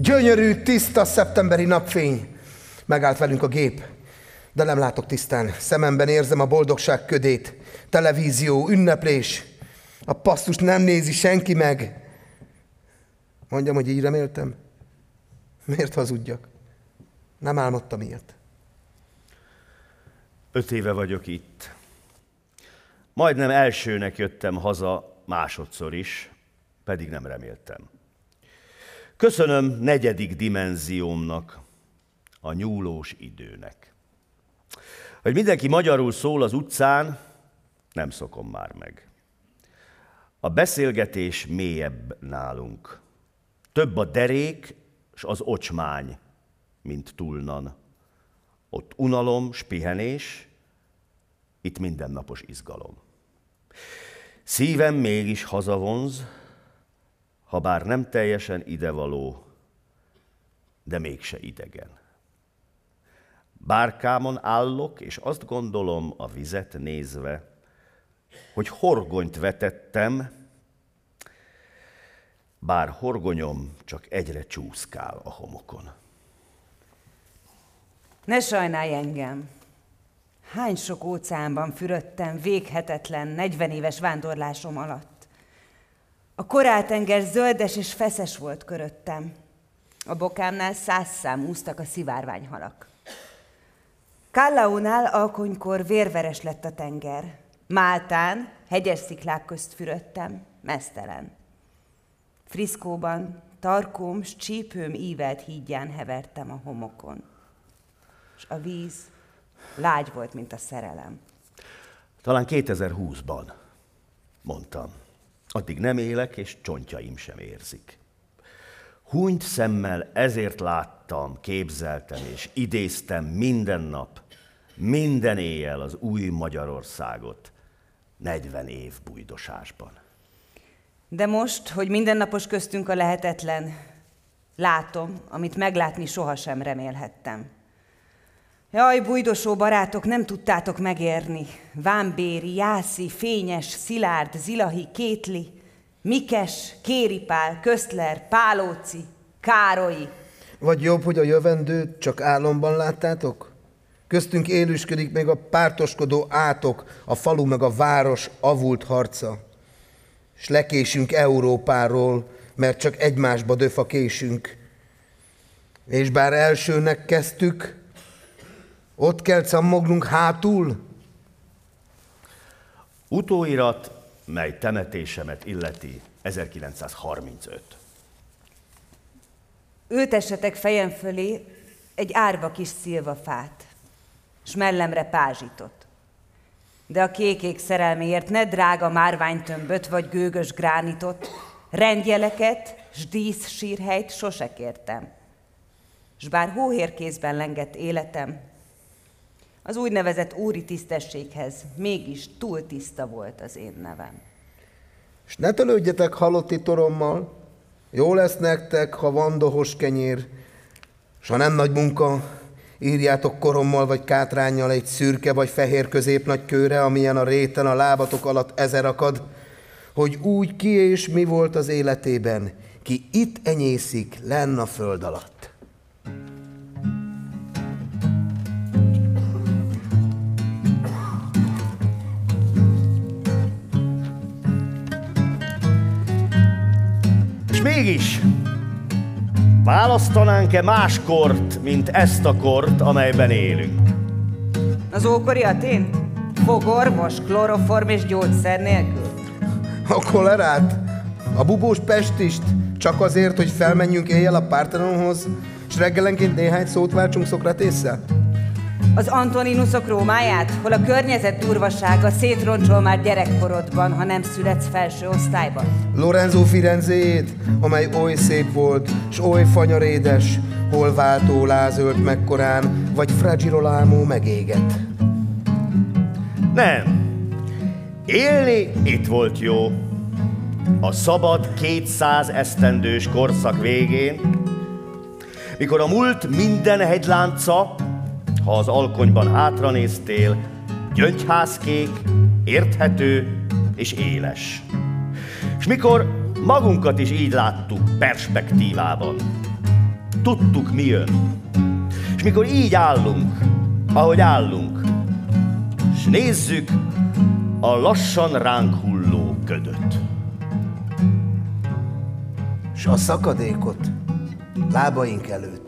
Speaker 5: Gyönyörű, tiszta szeptemberi napfény. Megállt velünk a gép, de nem látok tisztán. Szememben érzem a boldogság ködét. Televízió, ünneplés. A pasztust nem nézi senki meg. Mondjam, hogy így reméltem. Miért hazudjak? Nem álmodtam ilyet.
Speaker 3: Öt éve vagyok itt. Majdnem elsőnek jöttem haza másodszor is, pedig nem reméltem. Köszönöm negyedik dimenziómnak, a nyúlós időnek. Hogy mindenki magyarul szól az utcán, nem szokom már meg. A beszélgetés mélyebb nálunk. Több a derék és az ocsmány, mint túlnan. Ott unalom, spihenés, itt mindennapos izgalom. Szívem mégis hazavonz, ha bár nem teljesen idevaló, de mégse idegen. Bárkámon állok, és azt gondolom a vizet nézve, hogy horgonyt vetettem, bár horgonyom csak egyre csúszkál a homokon.
Speaker 4: Ne sajnálj engem! Hány sok óceánban fürödtem véghetetlen 40 éves vándorlásom alatt. A koráltenger zöldes és feszes volt köröttem. A bokámnál száz szám úsztak a szivárványhalak. Kallaunál alkonykor vérveres lett a tenger. Máltán hegyes sziklák közt fürödtem, mesztelen. Friszkóban tarkóm s csípőm ívelt hídján hevertem a homokon. És a víz lágy volt, mint a szerelem.
Speaker 3: Talán 2020-ban, mondtam. Addig nem élek, és csontjaim sem érzik. Hunyt szemmel ezért láttam, képzeltem és idéztem minden nap, minden éjjel az új Magyarországot, 40 év bújdosásban.
Speaker 4: De most, hogy mindennapos köztünk a lehetetlen, látom, amit meglátni sohasem remélhettem. Jaj, bújdosó barátok, nem tudtátok megérni. Vámbéri, Jászi, Fényes, Szilárd, Zilahi, Kétli, Mikes, Kéripál, Köszler, Pálóci, Károlyi.
Speaker 5: Vagy jobb, hogy a jövendőt csak álomban láttátok? Köztünk élősködik még a pártoskodó átok, a falu meg a város avult harca. És lekésünk Európáról, mert csak egymásba döf a késünk. És bár elsőnek kezdtük, ott kell cammognunk hátul?
Speaker 3: Utóirat, mely temetésemet illeti 1935.
Speaker 4: Ültessetek fejem fölé egy árva kis szilvafát, s mellemre pázsitot. De a kékék szerelméért ne drága márványtömböt vagy gőgös gránitot, rendjeleket s dísz sírhelyt sose kértem. S bár hóhérkézben lengett életem, az úgynevezett úri tisztességhez mégis túl tiszta volt az én nevem.
Speaker 5: És ne tölődjetek halotti torommal, jó lesz nektek, ha van dohos kenyér, s ha nem nagy munka, írjátok korommal vagy kátrányjal egy szürke vagy fehér középnagy kőre, amilyen a réten a lábatok alatt ezer akad, hogy úgy ki és mi volt az életében, ki itt enyészik lenn a föld alatt.
Speaker 3: mégis választanánk-e más kort, mint ezt a kort, amelyben élünk?
Speaker 4: Az ókori Atén? Fogorvos, kloroform és gyógyszer nélkül?
Speaker 5: A kolerát? A bubós pestist? Csak azért, hogy felmenjünk éjjel a Partenonhoz, és reggelenként néhány szót váltsunk Szokratésszel?
Speaker 4: Az Antoninusok Rómáját, hol a környezet durvasága szétroncsol már gyerekkorodban, ha nem születsz felső osztályban.
Speaker 5: Lorenzo Firenzét, amely oly szép volt, s oly fanyarédes, hol váltó lázölt mekkorán, vagy Fragirolamo megégett.
Speaker 3: Nem. Élni itt volt jó. a szabad 200 esztendős korszak végén, mikor a múlt minden hegylánca, ha az alkonyban hátranéztél, gyöngyházkék, érthető és éles. És mikor magunkat is így láttuk perspektívában, tudtuk mi jön, és mikor így állunk, ahogy állunk, és nézzük a lassan ránk hulló ködöt.
Speaker 8: S a szakadékot lábaink előtt.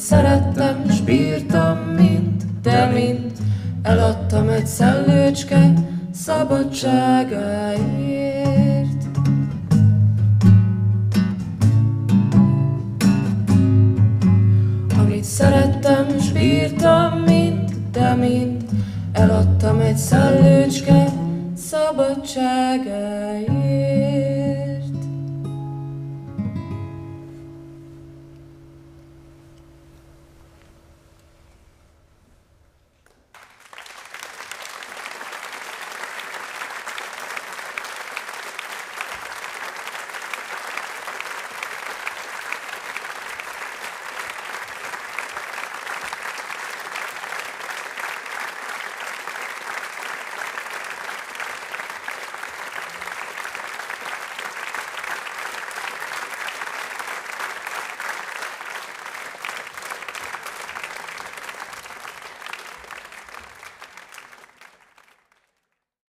Speaker 6: Átír,